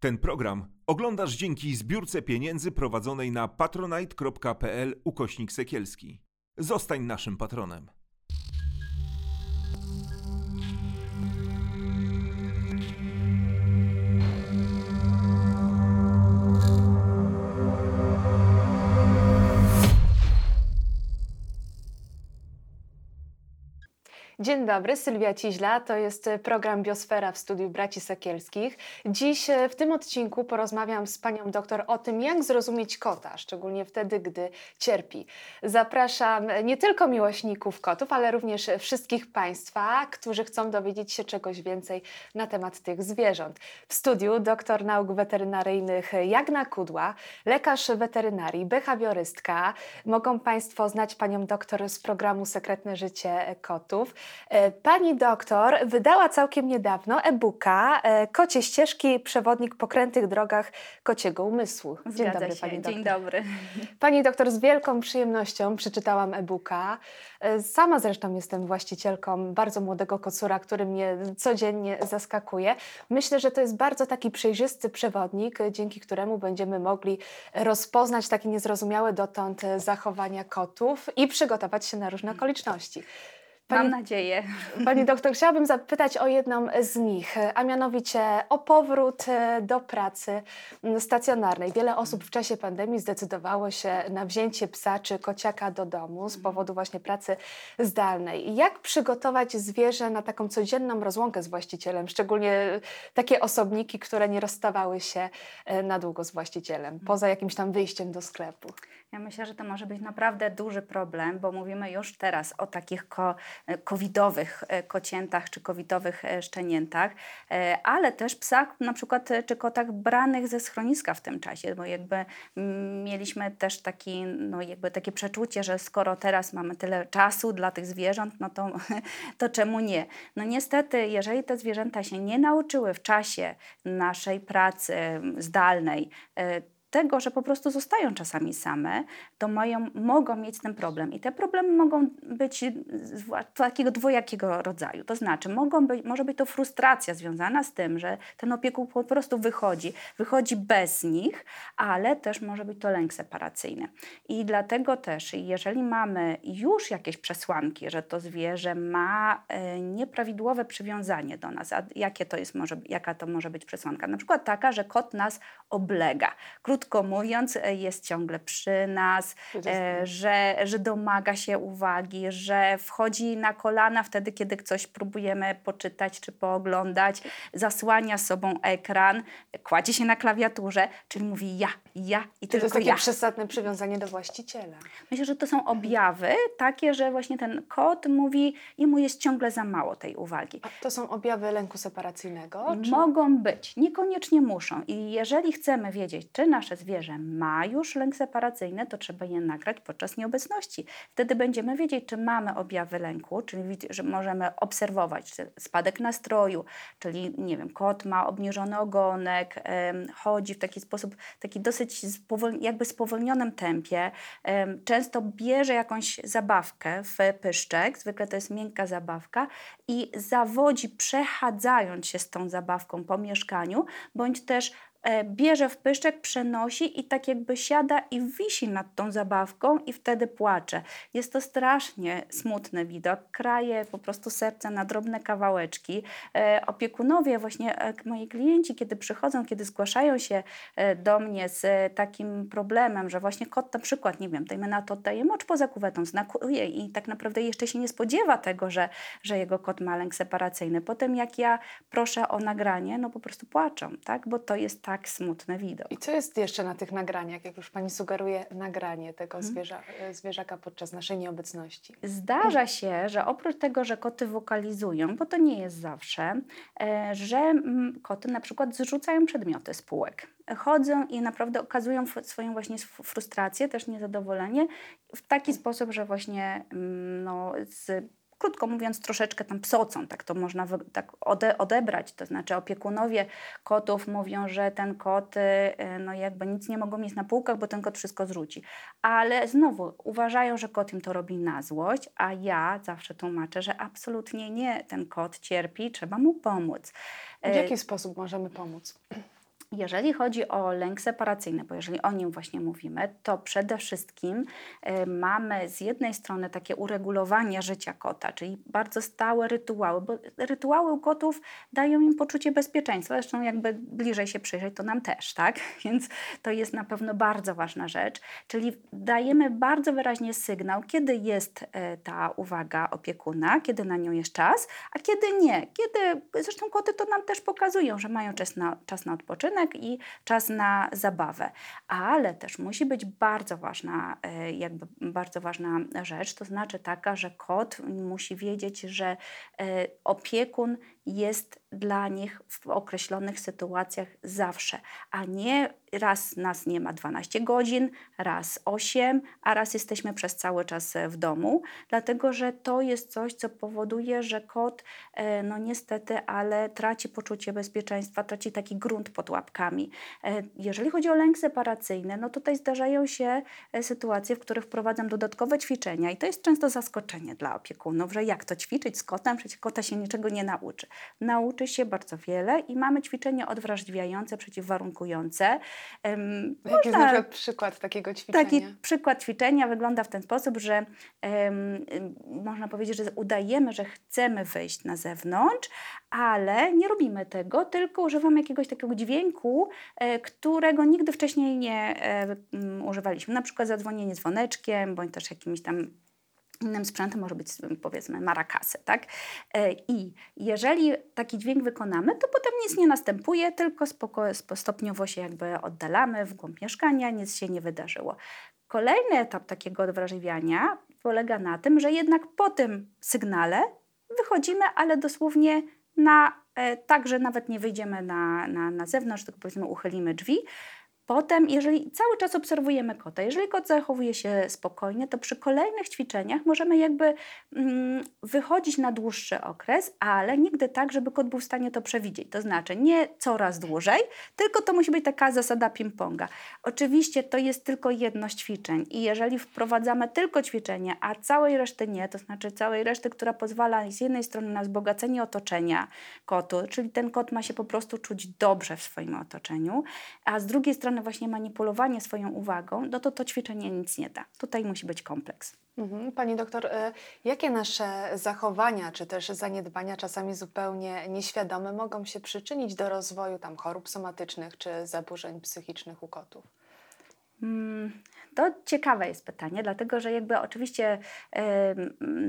Ten program oglądasz dzięki zbiórce pieniędzy prowadzonej na patronite.pl ukośnik sekielski. Zostań naszym patronem. Dzień dobry, Sylwia Ciźla, to jest program Biosfera w studiu Braci Sekielskich. Dziś e, w tym odcinku porozmawiam z panią doktor o tym, jak zrozumieć kota, szczególnie wtedy, gdy cierpi. Zapraszam nie tylko miłośników kotów, ale również wszystkich państwa, którzy chcą dowiedzieć się czegoś więcej na temat tych zwierząt. W studiu doktor nauk weterynaryjnych Jagna Kudła, lekarz weterynarii, behawiorystka. Mogą państwo znać panią doktor z programu Sekretne Życie Kotów. E, pani doktor wydała całkiem niedawno e-booka e, Kocie ścieżki, przewodnik po krętych drogach kociego umysłu. Dzień Zgadza dobry, się. pani doktor. Dzień dobry. Pani doktor, z wielką przyjemnością przeczytałam e-booka. E, sama zresztą jestem właścicielką bardzo młodego kocura, który mnie codziennie zaskakuje. Myślę, że to jest bardzo taki przejrzysty przewodnik, dzięki któremu będziemy mogli rozpoznać takie niezrozumiałe dotąd zachowania kotów i przygotować się na różne okoliczności. Pani, Mam nadzieję. Pani doktor, chciałabym zapytać o jedną z nich, a mianowicie o powrót e, do pracy stacjonarnej. Wiele osób w czasie pandemii zdecydowało się na wzięcie psa czy kociaka do domu z mhm. powodu właśnie pracy zdalnej. Jak przygotować zwierzę na taką codzienną rozłąkę z właścicielem, szczególnie takie osobniki, które nie rozstawały się e, na długo z właścicielem, poza jakimś tam wyjściem do sklepu? Ja myślę, że to może być naprawdę duży problem, bo mówimy już teraz o takich ko e, covidowych e, kociętach czy covidowych e, szczeniętach, ale też psach na przykład czy kotach branych ze schroniska w tym czasie, bo jakby mieliśmy też taki, no jakby takie przeczucie, że skoro teraz mamy tyle czasu dla tych zwierząt, no to, to czemu nie? No niestety, jeżeli te zwierzęta się nie nauczyły w czasie naszej pracy zdalnej, tego, że po prostu zostają czasami same, to mają, mogą mieć ten problem. I te problemy mogą być takiego dwojakiego rodzaju. To znaczy, mogą być, może być to frustracja związana z tym, że ten opiekun po prostu wychodzi, wychodzi bez nich, ale też może być to lęk separacyjny. I dlatego też, jeżeli mamy już jakieś przesłanki, że to zwierzę ma e, nieprawidłowe przywiązanie do nas, a jakie to jest, może, jaka to może być przesłanka? Na przykład taka, że kot nas oblega. Krótko mówiąc, e, jest ciągle przy nas, e, że, że domaga się uwagi, że wchodzi na kolana wtedy, kiedy coś próbujemy poczytać czy pooglądać, zasłania sobą ekran, kładzie się na klawiaturze, czyli mówi ja, ja i tylko To jest takie ja. przesadne przywiązanie do właściciela. Myślę, że to są objawy takie, że właśnie ten kot mówi i mu jest ciągle za mało tej uwagi. A to są objawy lęku separacyjnego? Czy... Mogą być, niekoniecznie muszą. I jeżeli chcemy wiedzieć, czy nasz nasze zwierzę ma już lęk separacyjny, to trzeba je nagrać podczas nieobecności. Wtedy będziemy wiedzieć, czy mamy objawy lęku, czyli że możemy obserwować spadek nastroju, czyli nie wiem, kot ma obniżony ogonek, chodzi w taki sposób, taki dosyć jakby spowolnionym tempie, często bierze jakąś zabawkę w pyszczek, zwykle to jest miękka zabawka i zawodzi przechadzając się z tą zabawką po mieszkaniu, bądź też bierze w pyszczek, przenosi i tak jakby siada i wisi nad tą zabawką i wtedy płacze. Jest to strasznie smutny widok, kraje po prostu serce na drobne kawałeczki. E, opiekunowie, właśnie e, moi klienci, kiedy przychodzą, kiedy zgłaszają się do mnie z takim problemem, że właśnie kot na przykład, nie wiem, dajmy na to, daje mocz poza kuwetą, znakuje i tak naprawdę jeszcze się nie spodziewa tego, że, że jego kot ma lęk separacyjny. Potem jak ja proszę o nagranie, no po prostu płaczą, tak? bo to jest tak smutny widok. I co jest jeszcze na tych nagraniach, jak już Pani sugeruje, nagranie tego hmm. zwierza, zwierzaka podczas naszej nieobecności? Zdarza się, że oprócz tego, że koty wokalizują, bo to nie jest zawsze, e, że mm, koty na przykład zrzucają przedmioty z półek chodzą i naprawdę okazują swoją właśnie frustrację, też niezadowolenie w taki sposób, że właśnie mm, no, z krótko mówiąc, troszeczkę tam psocą, tak to można tak ode, odebrać. To znaczy opiekunowie kotów mówią, że ten kot, y, no jakby nic nie mogą mieć na półkach, bo ten kot wszystko zrzuci. Ale znowu uważają, że kot im to robi na złość, a ja zawsze tłumaczę, że absolutnie nie, ten kot cierpi, trzeba mu pomóc. W jaki y, sposób możemy pomóc? Jeżeli chodzi o lęk separacyjny, bo jeżeli o nim właśnie mówimy, to przede wszystkim y, mamy z jednej strony takie uregulowanie życia kota, czyli bardzo stałe rytuały, bo rytuały u kotów dają im poczucie bezpieczeństwa. Zresztą jakby bliżej się przyjrzeć, to nam też, tak? Więc to jest na pewno bardzo ważna rzecz. Czyli dajemy bardzo wyraźnie sygnał, kiedy jest y, ta uwaga opiekuna, kiedy na nią jest czas, a kiedy nie. Kiedy, zresztą koty to nam też pokazują, że mają czas na, czas na odpoczynek, i czas na zabawę. Ale też musi być bardzo ważna, e, jakby bardzo ważna rzecz, to znaczy taka, że kot musi wiedzieć, że e, opiekun jest dla nich w określonych sytuacjach zawsze, a nie raz nas nie ma 12 godzin, raz 8, a raz jesteśmy przez cały czas w domu, dlatego że to jest coś, co powoduje, że kot, e, no niestety, ale traci poczucie bezpieczeństwa, traci taki grunt pod łapkami. E, jeżeli chodzi o lęk separacyjny, no tutaj zdarzają się e, sytuacje, w których wprowadzam dodatkowe ćwiczenia i to jest często zaskoczenie dla opiekunów, że jak to ćwiczyć z kotem, przecież kota się niczego nie nauczy. Nauczy się bardzo wiele i mamy ćwiczenia odwrażliwiające, przeciwwarunkujące. Um, Jaki jest na przykład przykład takiego ćwiczenia? Taki przykład ćwiczenia wygląda w ten sposób, że um, można powiedzieć, że udajemy, że chcemy wyjść na zewnątrz, ale nie robimy tego, tylko używamy jakiegoś takiego dźwięku, e, którego nigdy wcześniej nie e, używaliśmy. Na przykład zadzwonienie dzwoneczkiem, bądź też jakimś tam Innym sprzętem może być powiedzmy marakasy, tak? E, I jeżeli taki dźwięk wykonamy, to potem nic nie następuje, tylko spoko, stopniowo się jakby oddalamy w głąb mieszkania, nic się nie wydarzyło. Kolejny etap takiego odwrażliwiania polega na tym, że jednak po tym sygnale wychodzimy, ale dosłownie na, e, tak, że nawet nie wyjdziemy na, na, na zewnątrz, tylko powiedzmy uchylimy drzwi, Potem, jeżeli cały czas obserwujemy kota, jeżeli kot zachowuje się spokojnie, to przy kolejnych ćwiczeniach możemy jakby mm, wychodzić na dłuższy okres, ale nigdy tak, żeby kot był w stanie to przewidzieć. To znaczy nie coraz dłużej, tylko to musi być taka zasada ping-ponga. Oczywiście to jest tylko jedno z ćwiczeń i jeżeli wprowadzamy tylko ćwiczenie, a całej reszty nie, to znaczy całej reszty, która pozwala z jednej strony na wzbogacenie otoczenia kotu, czyli ten kot ma się po prostu czuć dobrze w swoim otoczeniu, a z drugiej strony właśnie manipulowanie swoją uwagą, no to to ćwiczenie nic nie da. Tutaj musi być kompleks. Mhm. Pani doktor, y, jakie nasze zachowania czy też zaniedbania, czasami zupełnie nieświadome, mogą się przyczynić do rozwoju tam chorób somatycznych czy zaburzeń psychicznych u kotów? Hmm, to ciekawe jest pytanie, dlatego że jakby oczywiście y,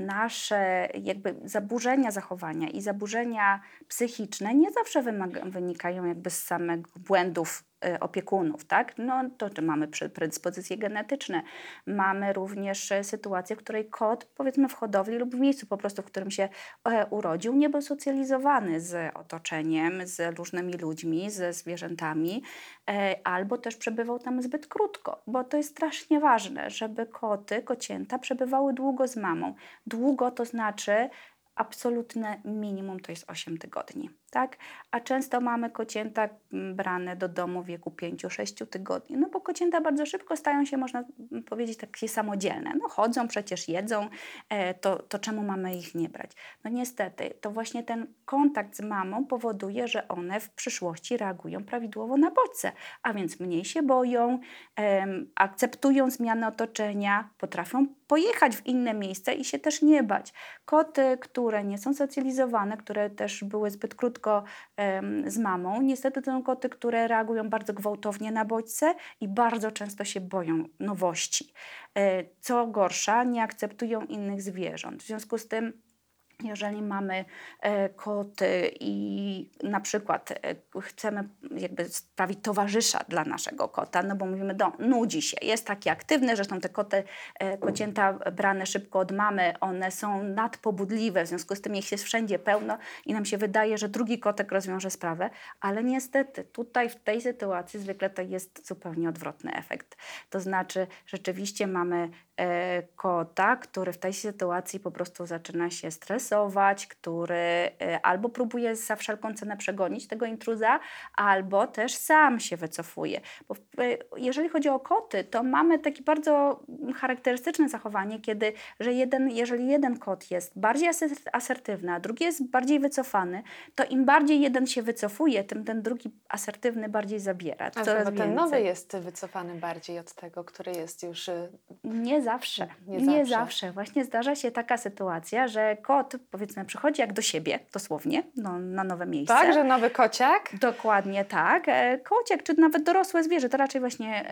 nasze jakby zaburzenia zachowania i zaburzenia psychiczne nie zawsze wynikają jakby z samych błędów opiekunów, tak? No to czy mamy predyspozycje genetyczne, mamy również e, sytuację, w której kot powiedzmy w hodowli lub w miejscu po prostu, w którym się e, urodził, nie był socjalizowany z otoczeniem, z różnymi ludźmi, ze zwierzętami, e, albo też przebywał tam zbyt krótko, bo to jest strasznie ważne, żeby koty, kocięta przebywały długo z mamą. Długo to znaczy absolutne minimum to jest 8 tygodni tak? A często mamy kocięta mm, brane do domu w wieku 5-6 tygodni, no bo kocięta bardzo szybko stają się, można powiedzieć, takie samodzielne. No chodzą, przecież jedzą, e, to, to czemu mamy ich nie brać? No niestety, to właśnie ten kontakt z mamą powoduje, że one w przyszłości reagują prawidłowo na bodźce, a więc mniej się boją, akceptują zmiany otoczenia, potrafią pojechać w inne miejsce i się też nie bać. Koty, które nie są socjalizowane, które też były zbyt krótko krótko z mamą. Niestety to są koty, które reagują bardzo gwałtownie na bodźce i bardzo często się boją nowości. E, co gorsza, nie akceptują innych zwierząt. W związku z tym jeżeli mamy e, koty i na przykład e, chcemy jakby sprawić towarzysza dla naszego kota, no bo mówimy, do, nudzi się, jest taki aktywny, zresztą te koty, e, kocięta brane szybko od mamy, one są nadpobudliwe, w związku z tym ich jest wszędzie pełno i nam się wydaje, że drugi kotek rozwiąże sprawę, ale niestety tutaj w tej sytuacji zwykle to jest zupełnie odwrotny efekt. To znaczy rzeczywiście mamy e, kota, który w tej sytuacji po prostu zaczyna się stresować, który e, albo próbuje za wszelką cenę przegonić tego intruza, albo też sam się wycofuje. Bo e, jeżeli chodzi o koty, to mamy takie bardzo charakterystyczne zachowanie, kiedy, że jeden, jeżeli jeden kot jest bardziej asertywny, a drugi jest bardziej wycofany, to im bardziej jeden się wycofuje, tym ten drugi asertywny bardziej zabiera. A coraz ten więcej. nowy jest wycofany bardziej od tego, który jest już... Y, nie zawsze. Nie, nie zawsze. zawsze. Właśnie zdarza się taka sytuacja, że kot powiedzmy przychodzi jak do siebie, dosłownie, no, na nowe miejsce. Tak, że nowy kociak? Dokładnie tak. E, kociak, czy nawet dorosłe zwierzę, to raczej właśnie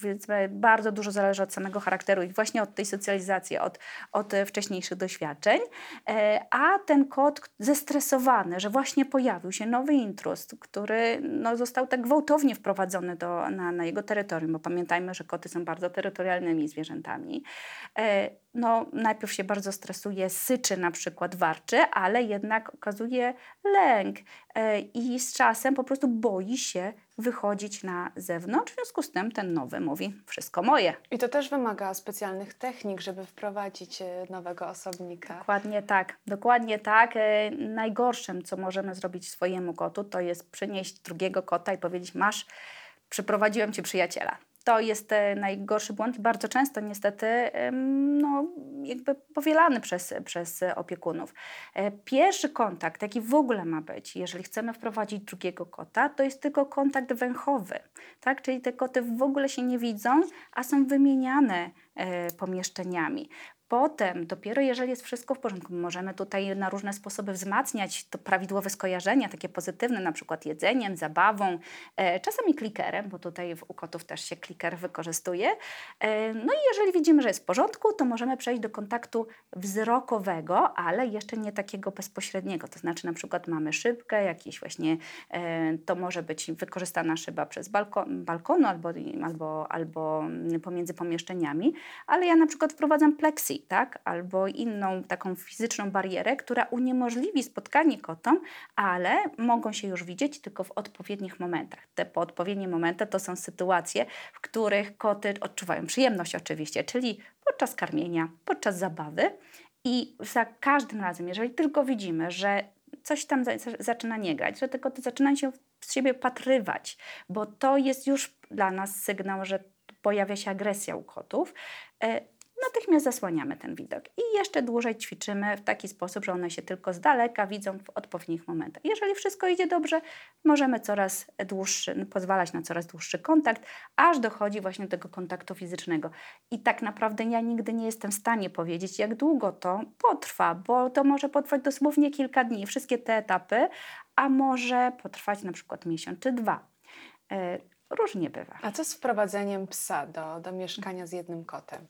powiedzmy bardzo dużo zależy od samego charakteru i właśnie od tej socjalizacji, od, od wcześniejszych doświadczeń. E, a ten kot zestresowany, że właśnie pojawił się nowy intruz, który no, został tak gwałtownie wprowadzony do, na, na jego terytorium, bo pamiętajmy, że koty są bardzo terytorialnymi zwierzętami. E, no, najpierw się bardzo stresuje, syczy na przykład, warczy, ale jednak okazuje lęk e, i z czasem po prostu boi się wychodzić na zewnątrz. W związku z tym ten nowy mówi wszystko moje. I to też wymaga specjalnych technik, żeby wprowadzić e, nowego osobnika. Dokładnie tak, dokładnie tak. Najgorszym, co możemy zrobić swojemu kotu, to jest przynieść drugiego kota i powiedzieć masz, przyprowadziłem Ci przyjaciela to jest e, najgorszy błąd i bardzo często niestety no, jakby powielany przez, przez opiekunów. E, pierwszy kontakt, jaki w ogóle ma być, jeżeli chcemy wprowadzić drugiego kota, to jest tylko kontakt węchowy, tak? czyli te koty w ogóle się nie widzą, a są wymieniane e, pomieszczeniami. Potem, dopiero jeżeli jest wszystko w porządku, możemy tutaj na różne sposoby wzmacniać to prawidłowe skojarzenia, takie pozytywne, na przykład jedzeniem, zabawą, e, czasami klikerem, bo tutaj w, u kotów też się kliker wykorzystuje. E, no i jeżeli widzimy, że jest w porządku, to możemy przejść do kontaktu wzrokowego, ale jeszcze nie takiego bezpośredniego. To znaczy na przykład mamy szybkę, jakiś właśnie, e, to może być wykorzystana szyba przez balkon, balkonu albo, albo, albo pomiędzy pomieszczeniami, ale ja na przykład wprowadzam pleksy tak? albo inną taką fizyczną barierę, która uniemożliwi spotkanie kotom, ale mogą się już widzieć tylko w odpowiednich momentach. Te odpowiednie momenty to są sytuacje, w których koty odczuwają przyjemność oczywiście, czyli podczas karmienia, podczas zabawy i za każdym razem, jeżeli tylko widzimy, że coś tam zaczyna nie grać, że te koty zaczynają się z siebie patrywać, bo to jest już dla nas sygnał, że pojawia się agresja u kotów, e, natychmiast zasłaniamy ten widok i jeszcze dłużej ćwiczymy w taki sposób, że one się tylko z daleka widzą w odpowiednich momentach. Jeżeli wszystko idzie dobrze, możemy coraz dłuższy, pozwalać na coraz dłuższy kontakt, aż dochodzi właśnie do tego kontaktu fizycznego. I tak naprawdę ja nigdy nie jestem w stanie powiedzieć, jak długo to potrwa, bo to może potrwać dosłownie kilka dni, wszystkie te etapy, a może potrwać na przykład miesiąc czy dwa. E, różnie bywa. A co z wprowadzeniem psa do, do mieszkania z jednym kotem?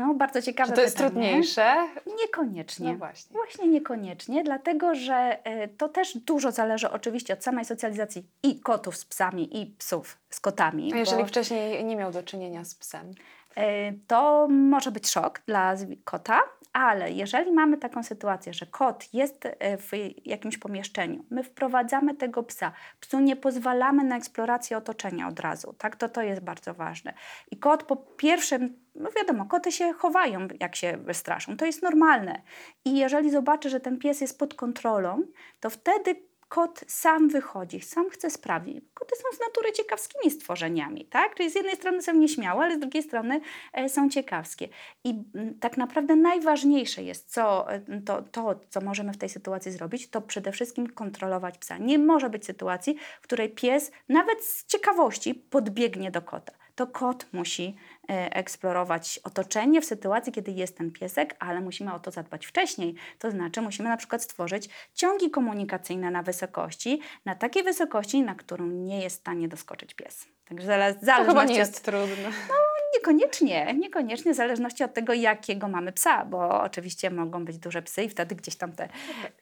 No, bardzo ciekawe Czy to jest pytanie. trudniejsze? Niekoniecznie. No właśnie. właśnie niekoniecznie, dlatego że e, to też dużo zależy oczywiście od samej socjalizacji i kotów z psami, i psów z kotami. A jeżeli bo... wcześniej nie miał do czynienia z psem? E, to może być szok dla kota, ale jeżeli mamy taką sytuację, że kot jest e, w jakimś pomieszczeniu, my wprowadzamy tego psa, psu nie pozwalamy na eksplorację otoczenia od razu, tak, to to jest bardzo ważne. I kot po pierwszym, no wiadomo, koty się chowają, jak się wystraszą, to jest normalne. I jeżeli zobaczy, że ten pies jest pod kontrolą, to wtedy kot sam wychodzi, sam chce sprawdzić. Koty są z natury ciekawskimi stworzeniami, tak? Czyli z jednej strony są nieśmiałe, ale z drugiej strony e, są ciekawskie. I mm, tak naprawdę najważniejsze jest co, e, to, to, co możemy w tej sytuacji zrobić, to przede wszystkim kontrolować psa. Nie może być sytuacji, w której pies nawet z ciekawości podbiegnie do kota to kot musi eksplorować otoczenie w sytuacji, kiedy jest ten piesek, ale musimy o to zadbać wcześniej. To znaczy musimy na przykład stworzyć ciągi komunikacyjne na wysokości, na takiej wysokości, na którą nie jest w stanie doskoczyć pies. Także zależy. To chyba nie jest trudne. No, Niekoniecznie, niekoniecznie w zależności od tego, jakiego mamy psa, bo oczywiście mogą być duże psy i wtedy gdzieś tam te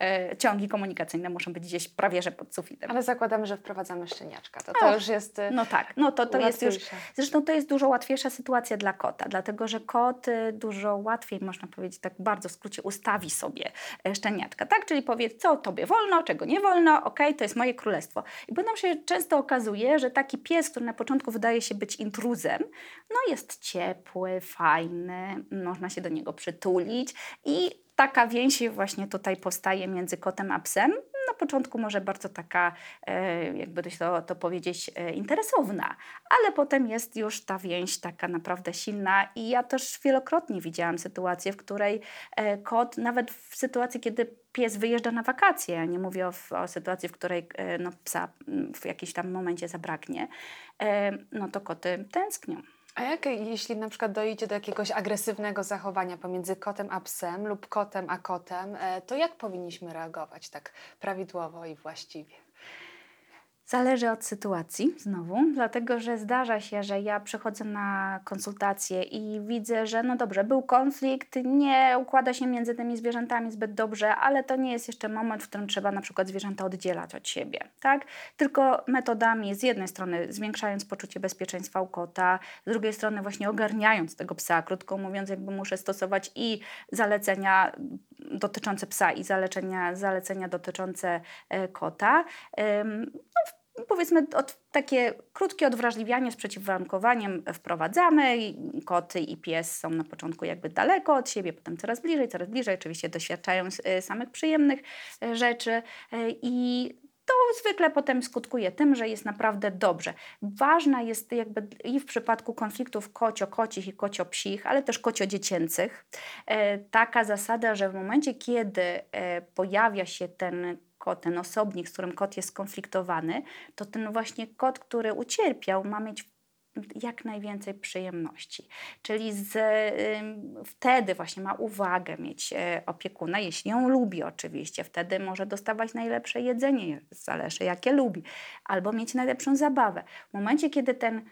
e, ciągi komunikacyjne muszą być gdzieś prawie że pod sufitem. Ale zakładamy, że wprowadzamy szczeniaczka. To, to już jest. No tak, no to, to jest już. Zresztą to jest dużo łatwiejsza sytuacja dla kota, dlatego że kot dużo łatwiej, można powiedzieć tak bardzo w skrócie, ustawi sobie e, szczeniaczka, tak? Czyli powie, co tobie wolno, czego nie wolno, ok, to jest moje królestwo. I potem się często okazuje, że taki pies, który na początku wydaje się być intruzem, no jest ciepły, fajny, można się do niego przytulić i taka więź właśnie tutaj powstaje między kotem a psem. Na początku może bardzo taka, e, jakby to, to powiedzieć, e, interesowna, ale potem jest już ta więź taka naprawdę silna i ja też wielokrotnie widziałam sytuację, w której e, kot, nawet w sytuacji, kiedy pies wyjeżdża na wakacje, ja nie mówię o, o sytuacji, w której no, psa w jakimś tam momencie zabraknie, no to koty tęsknią. A jak jeśli na przykład dojdzie do jakiegoś agresywnego zachowania pomiędzy kotem a psem lub kotem a kotem, e, to jak powinniśmy reagować tak prawidłowo i właściwie? Zależy od sytuacji, znowu, dlatego że zdarza się, że ja przychodzę na konsultację i widzę, że no dobrze, był konflikt, nie układa się między tymi zwierzętami zbyt dobrze, ale to nie jest jeszcze moment, w którym trzeba na przykład zwierzęta oddzielać od siebie, tak? Tylko metodami, z jednej strony zwiększając poczucie bezpieczeństwa u kota, z drugiej strony właśnie ogarniając tego psa, krótko mówiąc, jakby muszę stosować i zalecenia dotyczące psa i zalecenia, zalecenia dotyczące e, kota. No, powiedzmy od, takie krótkie odwrażliwianie z przeciwwarunkowaniem wprowadzamy. Koty i pies są na początku jakby daleko od siebie, potem coraz bliżej, coraz bliżej. Oczywiście doświadczają e, samych przyjemnych e, rzeczy e, i to zwykle potem skutkuje tym, że jest naprawdę dobrze. Ważna jest jakby i w przypadku konfliktów kocio-kocich i kocio-psich, ale też kocio-dziecięcych, taka zasada, że w momencie, kiedy pojawia się ten kot, ten osobnik, z którym kot jest skonfliktowany, to ten właśnie kot, który ucierpiał, ma mieć jak najwięcej przyjemności. Czyli z, y, wtedy właśnie ma uwagę mieć y, opiekuna, jeśli ją lubi oczywiście. Wtedy może dostawać najlepsze jedzenie, zależy jakie lubi, albo mieć najlepszą zabawę. W momencie, kiedy ten y,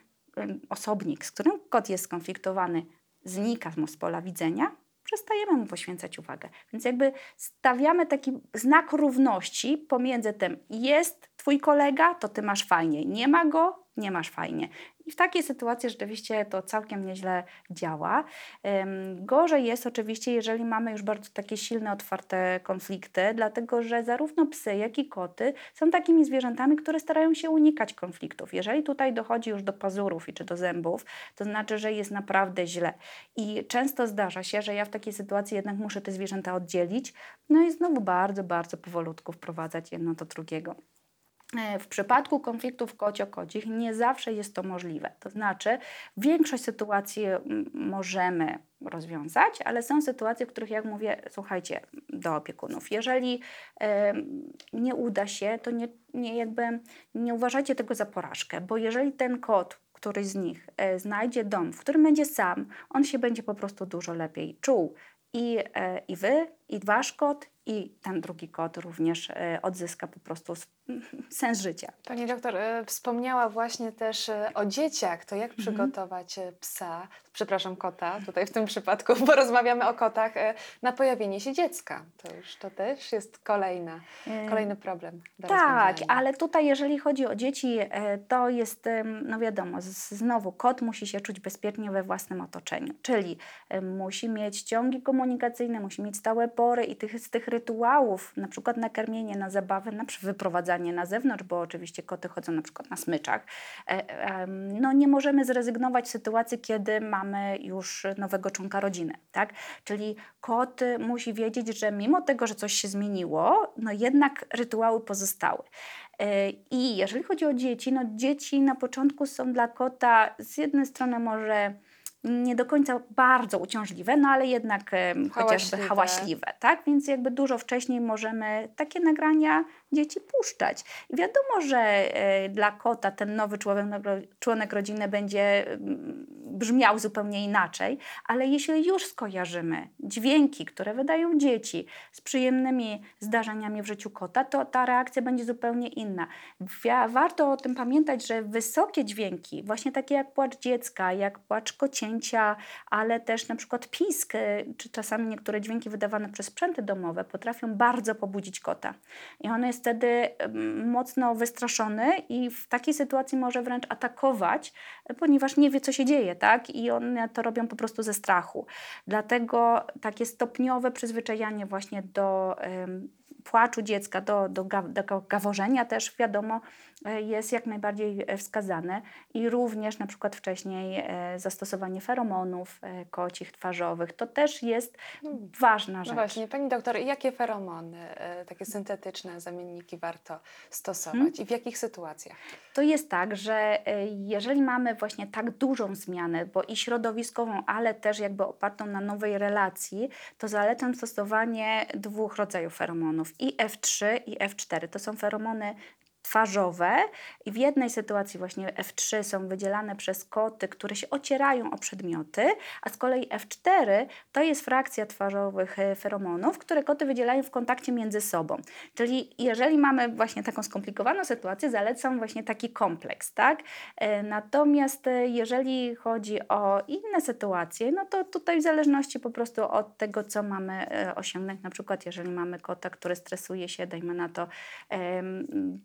osobnik, z którym kot jest skonfliktowany, znika mu z pola widzenia, przestajemy mu poświęcać uwagę. Więc jakby stawiamy taki znak równości pomiędzy tym, jest twój kolega, to ty masz fajnie, nie ma go, nie masz fajnie. I w takiej sytuacji rzeczywiście to całkiem nieźle działa. Gorzej jest oczywiście, jeżeli mamy już bardzo takie silne, otwarte konflikty, dlatego że zarówno psy, jak i koty są takimi zwierzętami, które starają się unikać konfliktów. Jeżeli tutaj dochodzi już do pazurów i czy do zębów, to znaczy, że jest naprawdę źle. I często zdarza się, że ja w takiej sytuacji jednak muszę te zwierzęta oddzielić, no i znowu bardzo, bardzo powolutku wprowadzać jedno do drugiego. E, w przypadku konfliktów kocio-kocich nie zawsze jest to możliwe. To znaczy, większość sytuacji możemy rozwiązać, ale są sytuacje, w których, jak mówię, słuchajcie, do opiekunów. Jeżeli e, nie uda się, to nie, nie, jakby nie uważajcie tego za porażkę, bo jeżeli ten kot, któryś z nich e, znajdzie dom, w którym będzie sam, on się będzie po prostu dużo lepiej czuł. I, e, i wy, i wasz kot, i ten drugi kot również e, odzyska po prostu sens życia. Pani doktor e, wspomniała właśnie też e, o dzieciach. To jak mhm. przygotować psa, przepraszam, kota, tutaj w tym przypadku, bo rozmawiamy o kotach, na pojawienie się dziecka. To już to też jest kolejna, kolejny problem. tak, ale tutaj jeżeli chodzi o dzieci, to jest, no wiadomo, znowu kot musi się czuć bezpiecznie we własnym otoczeniu, czyli musi mieć ciągi komunikacyjne, musi mieć stałe pory i tych, z tych rytuałów, na przykład nakarmienie, na zabawę, na wyprowadzanie na zewnątrz, bo oczywiście koty chodzą na przykład na smyczach, e, no nie możemy zrezygnować z sytuacji, kiedy mamy już nowego członka rodziny, tak? Czyli kot musi wiedzieć, że mimo tego, że coś się zmieniło, no jednak rytuały pozostały. E, I jeżeli chodzi o dzieci, no dzieci na początku są dla kota z jednej strony może nie do końca bardzo uciążliwe, no ale jednak hałaśliwe. chociażby hałaśliwe, tak? Więc jakby dużo wcześniej możemy takie nagrania dzieci puszczać. I wiadomo, że e, dla kota ten nowy członek, członek rodziny będzie mm, brzmiał zupełnie inaczej, ale jeśli już skojarzymy dźwięki, które wydają dzieci z przyjemnymi zdarzeniami w życiu kota, to ta reakcja będzie zupełnie inna. Warto o tym pamiętać, że wysokie dźwięki, właśnie takie jak płacz dziecka, jak płacz kocień, pęknięcia, ale też na przykład pisk, czy czasami niektóre dźwięki wydawane przez sprzęty domowe potrafią bardzo pobudzić kota. I on jest wtedy mocno wystraszony i w takiej sytuacji może wręcz atakować, ponieważ nie wie, co się dzieje, tak? I one to robią po prostu ze strachu. Dlatego takie stopniowe przyzwyczajanie właśnie do płaczu dziecka, do, do, do gaworzenia też wiadomo e, jest jak najbardziej e, wskazane i również na przykład wcześniej e, zastosowanie feromonów kocich, twarzowych, to też jest hmm. ważna no rzecz. No właśnie, Pani doktor, jakie feromony, takie syntetyczne zamienniki warto stosować hmm? i w jakich sytuacjach? To jest tak, że jeżeli mamy właśnie tak dużą zmianę, bo i środowiskową, ale też jakby opartą na nowej relacji, to zalecam stosowanie dwóch rodzajów feromonów i F3 i F4. To są feromony twarzowe i w jednej sytuacji właśnie F3 są wydzielane przez koty, które się ocierają o przedmioty, a z kolei F4 to jest frakcja twarzowych e, feromonów, które koty wydzielają w kontakcie między sobą. Czyli jeżeli mamy właśnie taką skomplikowaną sytuację, zalecam właśnie taki kompleks, tak? E, natomiast e, jeżeli chodzi o inne sytuacje, no to tutaj w zależności po prostu od tego, co mamy osiągnąć, na przykład jeżeli mamy kota, który stresuje się, dajmy na to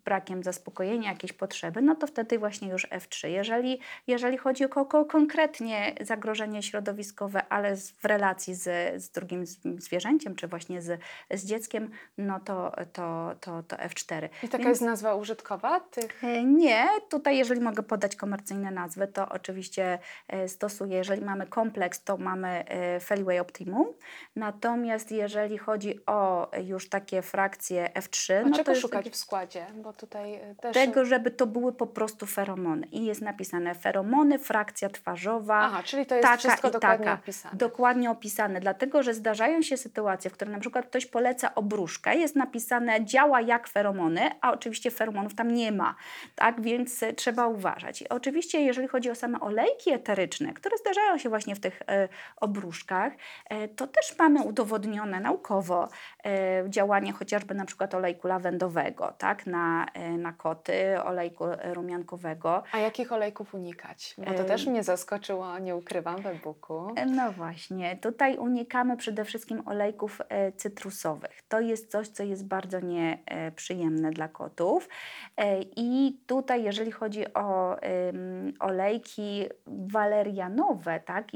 brakiem brakiem zaspokojenia jakiejś potrzeby, no to wtedy właśnie już F3. Jeżeli, jeżeli chodzi o, o konkretnie zagrożenie środowiskowe, ale w relacji z, z drugim zwierzęciem, czy właśnie z, z dzieckiem, no to, to, to, to F4. I taka Więc, jest nazwa użytkowa tych? E, nie, tutaj jeżeli mogę podać komercyjne nazwy, to oczywiście e, stosuję, jeżeli mamy kompleks, to mamy e, Feliway Optimum, natomiast jeżeli chodzi o już takie frakcje F3... A no czego to szukać w składzie? Bo tutaj tutaj też... Tego, żeby to były po prostu feromony. I jest napisane feromony, frakcja twarzowa. Aha, czyli to jest taka wszystko dokładnie taka, opisane. Dokładnie opisane, dlatego, że zdarzają się sytuacje, w których na przykład ktoś poleca obruszkę, jest napisane działa jak feromony, a oczywiście feromonów tam nie ma, tak, więc e, trzeba uważać. I oczywiście, jeżeli chodzi o same olejki eteryczne, które zdarzają się właśnie w tych e, obruszkach, e, to też mamy udowodnione naukowo e, działanie chociażby na przykład olejku lawendowego, tak, na, na koty, olejku rumiankowego. A jakich olejków unikać? Bo to też mnie zaskoczyło, nie ukrywam, w e-booku. No właśnie, tutaj unikamy przede wszystkim olejków e, cytrusowych. To jest coś, co jest bardzo nieprzyjemne dla kotów. E, I tutaj, jeżeli chodzi o olejki walerianowe, tak,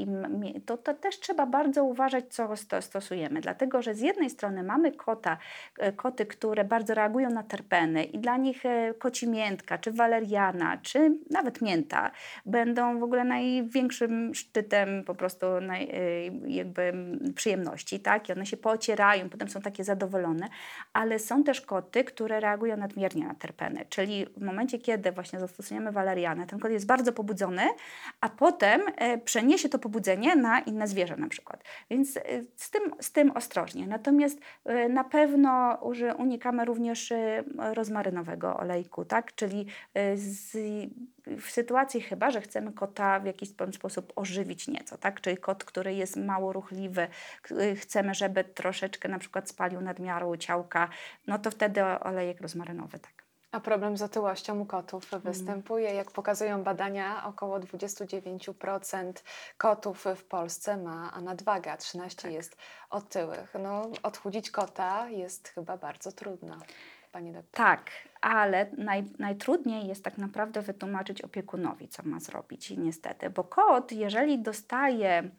to, to też trzeba bardzo uważać, co stosujemy, dlatego że z jednej strony mamy kota, e, koty, które bardzo reagują na terpeny i dla nich koci miętka, czy waleriana, czy nawet mięta będą w ogóle największym szczytem po prostu naj, y, jakby przyjemności, tak? I one się pocierają, potem są takie zadowolone, ale są też koty, które reagują nadmiernie na terpeny, czyli w momencie, kiedy właśnie zastosujemy walerianę, ten kot jest bardzo pobudzony, a potem e, przeniesie to pobudzenie na inne zwierzę na przykład. Więc e, z tym, z tym ostrożnie. Natomiast e, na pewno unikamy również rozmarynowego olejku, tak? Czyli y, z, w sytuacji chyba, że chcemy kota w jakiś sposób ożywić nieco, tak? Czyli kot, który jest mało ruchliwy, y, chcemy, żeby troszeczkę na przykład spalił nadmiaru ciałka, no to wtedy olejek rozmarynowy, tak. A problem z otyłością u kotów mm. występuje. Jak pokazują badania, około 29% kotów w Polsce ma nadwagę, a 13% tak. jest otyłych. No, odchudzić kota jest chyba bardzo trudno. Pani doktor. Tak, ale naj, najtrudniej jest tak naprawdę wytłumaczyć opiekunowi, co ma zrobić, niestety, bo kot, jeżeli dostaje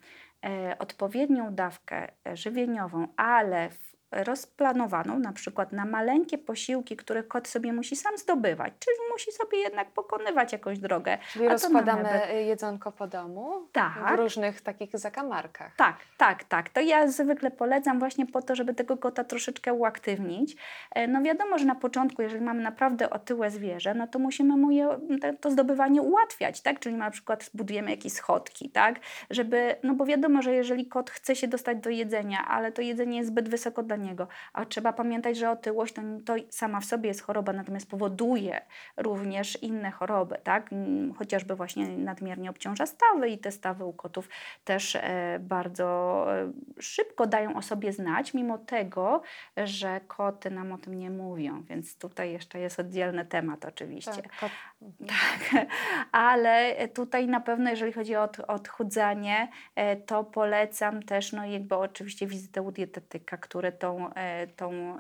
e, odpowiednią dawkę e, żywieniową, ale w rozplanowaną na przykład na maleńkie posiłki, które kot sobie musi sam zdobywać, czyli musi sobie jednak pokonywać jakąś drogę. Czyli rozkładamy jedzonko po domu tak. w różnych takich zakamarkach. Tak, tak, tak. To ja zwykle polecam właśnie po to, żeby tego kota troszeczkę uaktywnić. E, no wiadomo, że na początku, jeżeli mamy naprawdę otyłe zwierzę, no to musimy mu je, to zdobywanie ułatwiać, tak? Czyli na przykład zbudujemy jakieś schodki, tak? Żeby, no bo wiadomo, że jeżeli kot chce się dostać do jedzenia, ale to jedzenie jest zbyt wysoko dla dla niego. A trzeba pamiętać, że otyłość to, to sama w sobie jest choroba, natomiast powoduje również inne choroby, tak? Chociażby właśnie nadmiernie obciąża stawy i te stawy u kotów też e, bardzo e, szybko dają o sobie znać, mimo tego, że koty nam o tym nie mówią, więc tutaj jeszcze jest oddzielny temat oczywiście. Tak, kot... tak. ale tutaj na pewno jeżeli chodzi o odchudzanie, e, to polecam też no jakby oczywiście wizytę u dietetyka, który tą, e, tą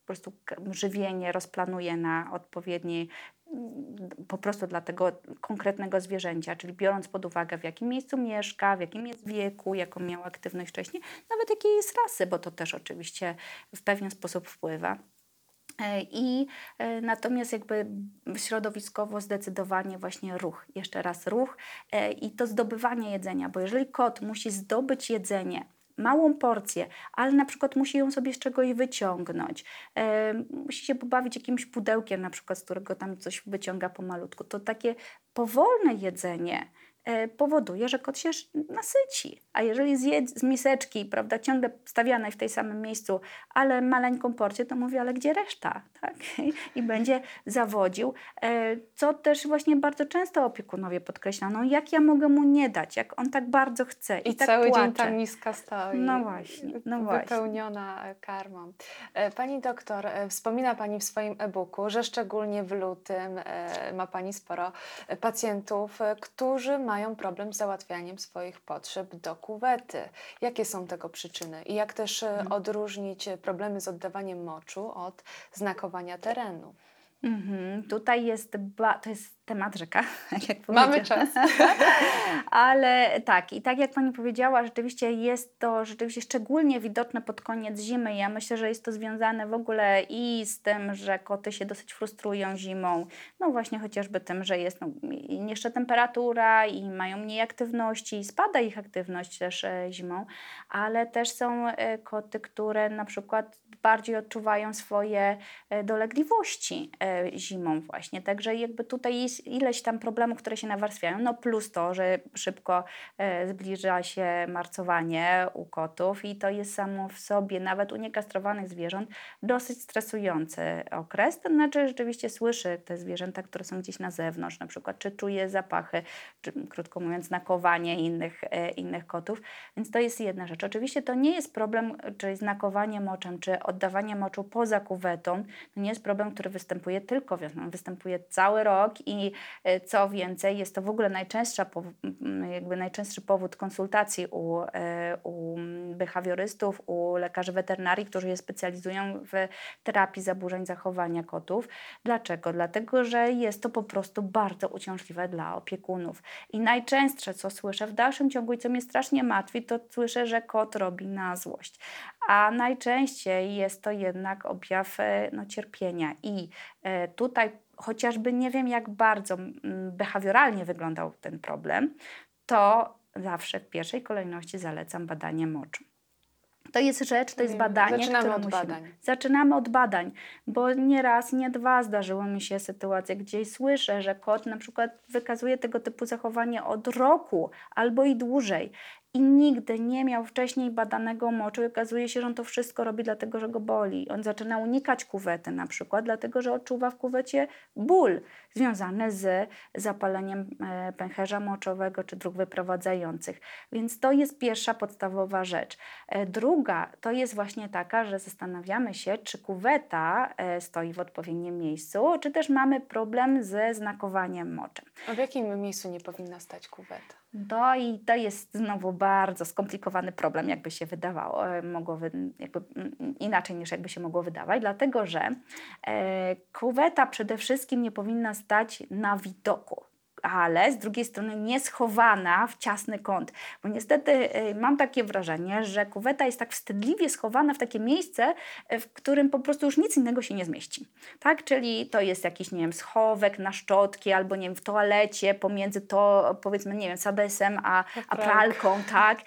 po prostu żywienie rozplanuje na odpowiedni po prostu dla tego konkretnego zwierzęcia, czyli biorąc pod uwagę w jakim miejscu mieszka, w jakim jest wieku, jaką miał aktywność wcześniej, nawet jakiej jest rasy, bo to też oczywiście w pewien sposób wpływa. E, I e, natomiast jakby środowiskowo zdecydowanie właśnie ruch, jeszcze raz ruch i to zdobywanie jedzenia, bo jeżeli kot musi zdobyć jedzenie, małą porcję, ale na przykład musi ją sobie z czegoś wyciągnąć, musi się pobawić jakimś pudełkiem na przykład, z którego tam coś wyciąga pomalutku, to takie powolne jedzenie, E, powoduje, że kot się nasyci. A jeżeli zje z miseczki, prawda, ciągle stawianej w tej samym miejscu, ale maleńką porcję, to mówi, ale gdzie reszta? Tak? I będzie zawodził. E, co też właśnie bardzo często opiekunowie podkreślają, no jak ja mogę mu nie dać, jak on tak bardzo chce i, I tak cały płacze. dzień ta miska stoi. No właśnie, no Wypełniona właśnie. karmą. E, pani doktor, wspomina Pani w swoim e-booku, że szczególnie w lutym ma Pani sporo pacjentów, którzy mają mają problem z załatwianiem swoich potrzeb do kuwety. Jakie są tego przyczyny i jak też e, mhm. odróżnić problemy z oddawaniem moczu od znakowania terenu? Mhm. Tutaj jest, to jest temat rzeka, jak Mamy czas. Ale tak, i tak jak Pani powiedziała, rzeczywiście jest to rzeczywiście szczególnie widoczne pod koniec zimy. Ja myślę, że jest to związane w ogóle i z tym, że koty się dosyć frustrują zimą. No właśnie chociażby tym, że jest no, niższa temperatura i mają mniej aktywności, i spada ich aktywność też e, zimą, ale też są e, koty, które na przykład bardziej odczuwają swoje e, dolegliwości zimą właśnie. Także jakby tutaj jest ileś tam problemów, które się nawarstwiają, no plus to, że szybko e, zbliża się marcowanie u kotów i to jest samo w sobie, nawet u niekastrowanych zwierząt, dosyć stresujący okres. To znaczy rzeczywiście słyszy te zwierzęta, które są gdzieś na zewnątrz, na przykład czy czuje zapachy, czy krótko mówiąc nakowanie innych, innych kotów, więc to jest jedna rzecz. Oczywiście to nie jest problem, czyli znakowanie moczem, czy oddawanie moczu poza kuwetą to nie jest problem, który występuje tylko wiosną, występuje cały rok i e, co więcej, jest to w ogóle najczęstsza, jakby najczęstszy powód konsultacji u, e, u behawiorystów, u lekarzy weterynarii, którzy się specjalizują w terapii zaburzeń zachowania kotów. Dlaczego? Dlatego, że jest to po prostu bardzo uciążliwe dla opiekunów. I najczęstsze, co słyszę w dalszym ciągu i co mnie strasznie martwi, to słyszę, że kot robi na złość. A najczęściej jest to jednak objaw e, no, cierpienia. I tutaj chociażby nie wiem, jak bardzo behawioralnie wyglądał ten problem, to zawsze w pierwszej kolejności zalecam badanie moczu. To jest rzecz, to jest badanie. Zaczynamy które od musimy. badań. Zaczynamy od badań, bo nie raz, nie dwa zdarzyło mi się sytuacje, gdzie słyszę, że kot na przykład wykazuje tego typu zachowanie od roku albo i dłużej i nigdy nie miał wcześniej badanego moczu i okazuje się, że on to wszystko robi dlatego, że go boli. On zaczyna unikać kuwety na przykład, dlatego że odczuwa w kuwecie ból związany z zapaleniem e, pęcherza moczowego czy dróg wyprowadzających. Więc to jest pierwsza podstawowa rzecz. E, druga to jest właśnie taka, że zastanawiamy się, czy kuweta e, stoi w odpowiednim miejscu, czy też mamy problem ze znakowaniem moczem. A w jakim miejscu nie powinna stać kuweta? No i to jest znowu bardzo skomplikowany problem, jakby się wydawało, mogło jakby inaczej niż jakby się mogło wydawać, dlatego że e, kuweta przede wszystkim nie powinna stać na widoku ale z drugiej strony nie schowana w ciasny kąt. Bo niestety y, mam takie wrażenie, że kuweta jest tak wstydliwie schowana w takie miejsce, y, w którym po prostu już nic innego się nie zmieści. Tak? Czyli to jest jakiś, nie wiem, schowek na szczotki albo, nie wiem, w toalecie pomiędzy to, powiedzmy, nie wiem, sadesem a, a pralką, tak? Y,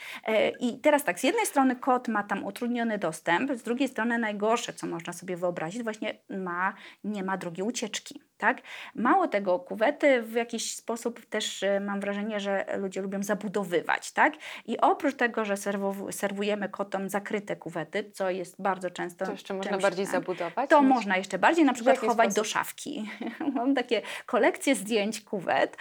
I teraz tak, z jednej strony kot ma tam utrudniony dostęp, z drugiej strony najgorsze, co można sobie wyobrazić, właśnie ma, nie ma drogi ucieczki Tak? Mało tego, kuwety w jakiś sposób też e, mam wrażenie, że ludzie lubią zabudowywać. Tak? I oprócz tego, że serwujemy kotom zakryte kuwety, co jest bardzo często. To jeszcze można bardziej tam, zabudować? To można jeszcze bardziej, na przykład chować sposób? do szafki. mam takie kolekcje zdjęć kuwet,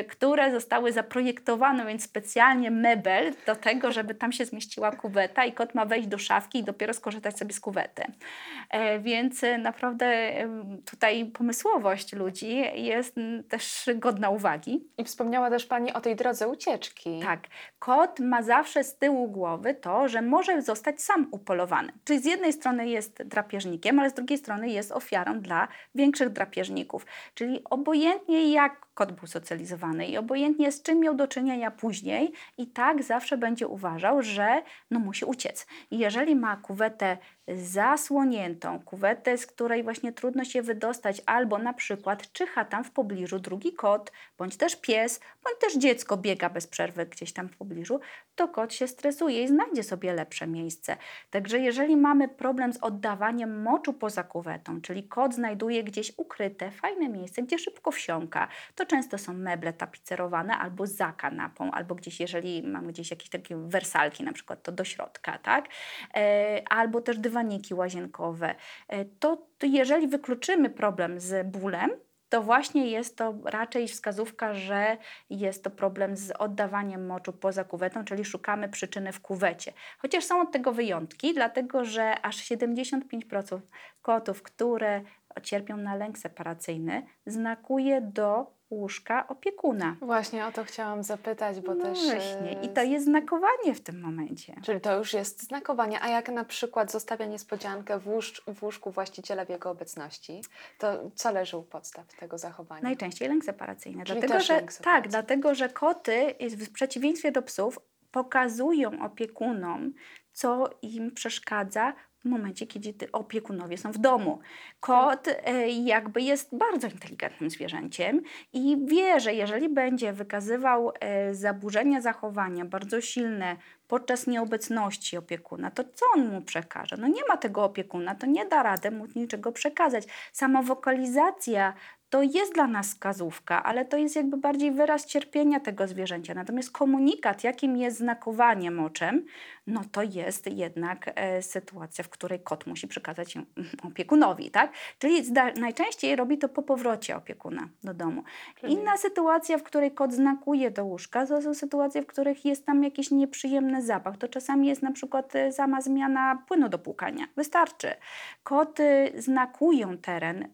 y, które zostały zaprojektowane, więc specjalnie mebel do tego, żeby tam się zmieściła kuweta i kot ma wejść do szafki i dopiero skorzystać sobie z kuwety. Y, więc naprawdę y, tutaj pomysłowo ludzi jest też godna uwagi. I wspomniała też Pani o tej drodze ucieczki. Tak. Kot ma zawsze z tyłu głowy to, że może zostać sam upolowany. Czyli z jednej strony jest drapieżnikiem, ale z drugiej strony jest ofiarą dla większych drapieżników. Czyli obojętnie jak kot był socjalizowany i obojętnie z czym miał do czynienia później, i tak zawsze będzie uważał, że no musi uciec. I jeżeli ma kuwetę zasłoniętą, kuwetę, z której właśnie trudno się wydostać, albo na przykład czyha tam w pobliżu drugi kot, bądź też pies, bądź też dziecko biega bez przerwy gdzieś tam w pobliżu, to kot się stresuje i znajdzie sobie lepsze miejsce. Także jeżeli mamy problem z oddawaniem moczu poza kuwetą, czyli kot znajduje gdzieś ukryte, fajne miejsce, gdzie szybko wsiąka, to często są meble tapicerowane albo za kanapą, albo gdzieś, jeżeli mamy gdzieś jakieś takie wersalki na przykład, to do środka, tak? E, albo też dywaniki łazienkowe. E, to, to jeżeli wykluczymy problem z bólem, to właśnie jest to raczej wskazówka, że jest to problem z oddawaniem moczu poza kuwetą, czyli szukamy przyczyny w kuwecie. Chociaż są od tego wyjątki, dlatego że aż 75% kotów, które cierpią na lęk separacyjny, znakuje do łóżka opiekuna. Właśnie o to chciałam zapytać, bo no też. Właśnie. I to jest znakowanie w tym momencie. Czyli to już jest znakowanie. A jak na przykład zostawia niespodziankę w, łóż, w łóżku właściciela w jego obecności, to co leży u podstaw tego zachowania? Najczęściej lęk separacyjny. Czyli dlatego, że, lęk separacyjny. Tak, dlatego że koty w przeciwieństwie do psów pokazują opiekunom, co im przeszkadza w momencie, kiedy opiekunowie są w domu. Kot e, jakby jest bardzo inteligentnym zwierzęciem i wie, że jeżeli będzie wykazywał e, zaburzenia zachowania bardzo silne podczas nieobecności opiekuna, to co on mu przekaże? No nie ma tego opiekuna, to nie da rady mu niczego przekazać. Sama wokalizacja to jest dla nas wskazówka, ale to jest jakby bardziej wyraz cierpienia tego zwierzęcia. Natomiast komunikat, jakim jest znakowanie moczem, no to jest jednak e, sytuacja, w której kot musi przekazać ją opiekunowi, tak? Czyli najczęściej robi to po powrocie opiekuna do domu. Czyli... Inna sytuacja, w której kot znakuje do łóżka, to są sytuacje, w których jest tam jakiś nieprzyjemny zapach. To czasami jest na przykład e, sama zmiana płynu do płukania. Wystarczy. Koty znakują teren E,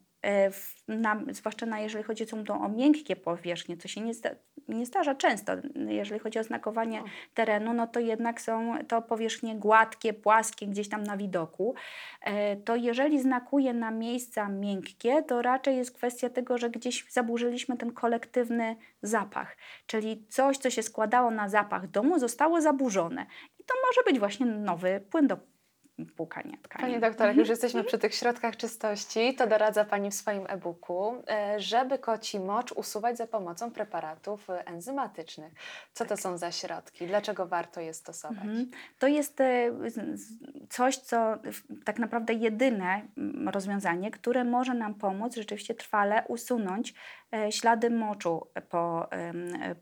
na, zwłaszcza na, jeżeli chodzi o, o miękkie powierzchnie, co się nie, zda, nie zdarza często. Jeżeli chodzi o znakowanie o. terenu, no to jednak są to powierzchnie gładkie, płaskie, gdzieś tam na widoku. E, to jeżeli znakuje na miejsca miękkie, to raczej jest kwestia tego, że gdzieś zaburzyliśmy ten kolektywny zapach. Czyli coś, co się składało na zapach domu, zostało zaburzone. I to może być właśnie nowy płyn do płukania tkanin. Pani doktor, jak już jesteśmy przy tych środkach czystości, to doradza Pani w swoim e-booku, e, żeby koci mocz usuwać za pomocą preparatów enzymatycznych. Co to są za środki? Dlaczego warto je stosować? Mhm. To jest e, coś, co tak naprawdę jedyne rozwiązanie, które może nam pomóc rzeczywiście trwale usunąć e, ślady moczu po,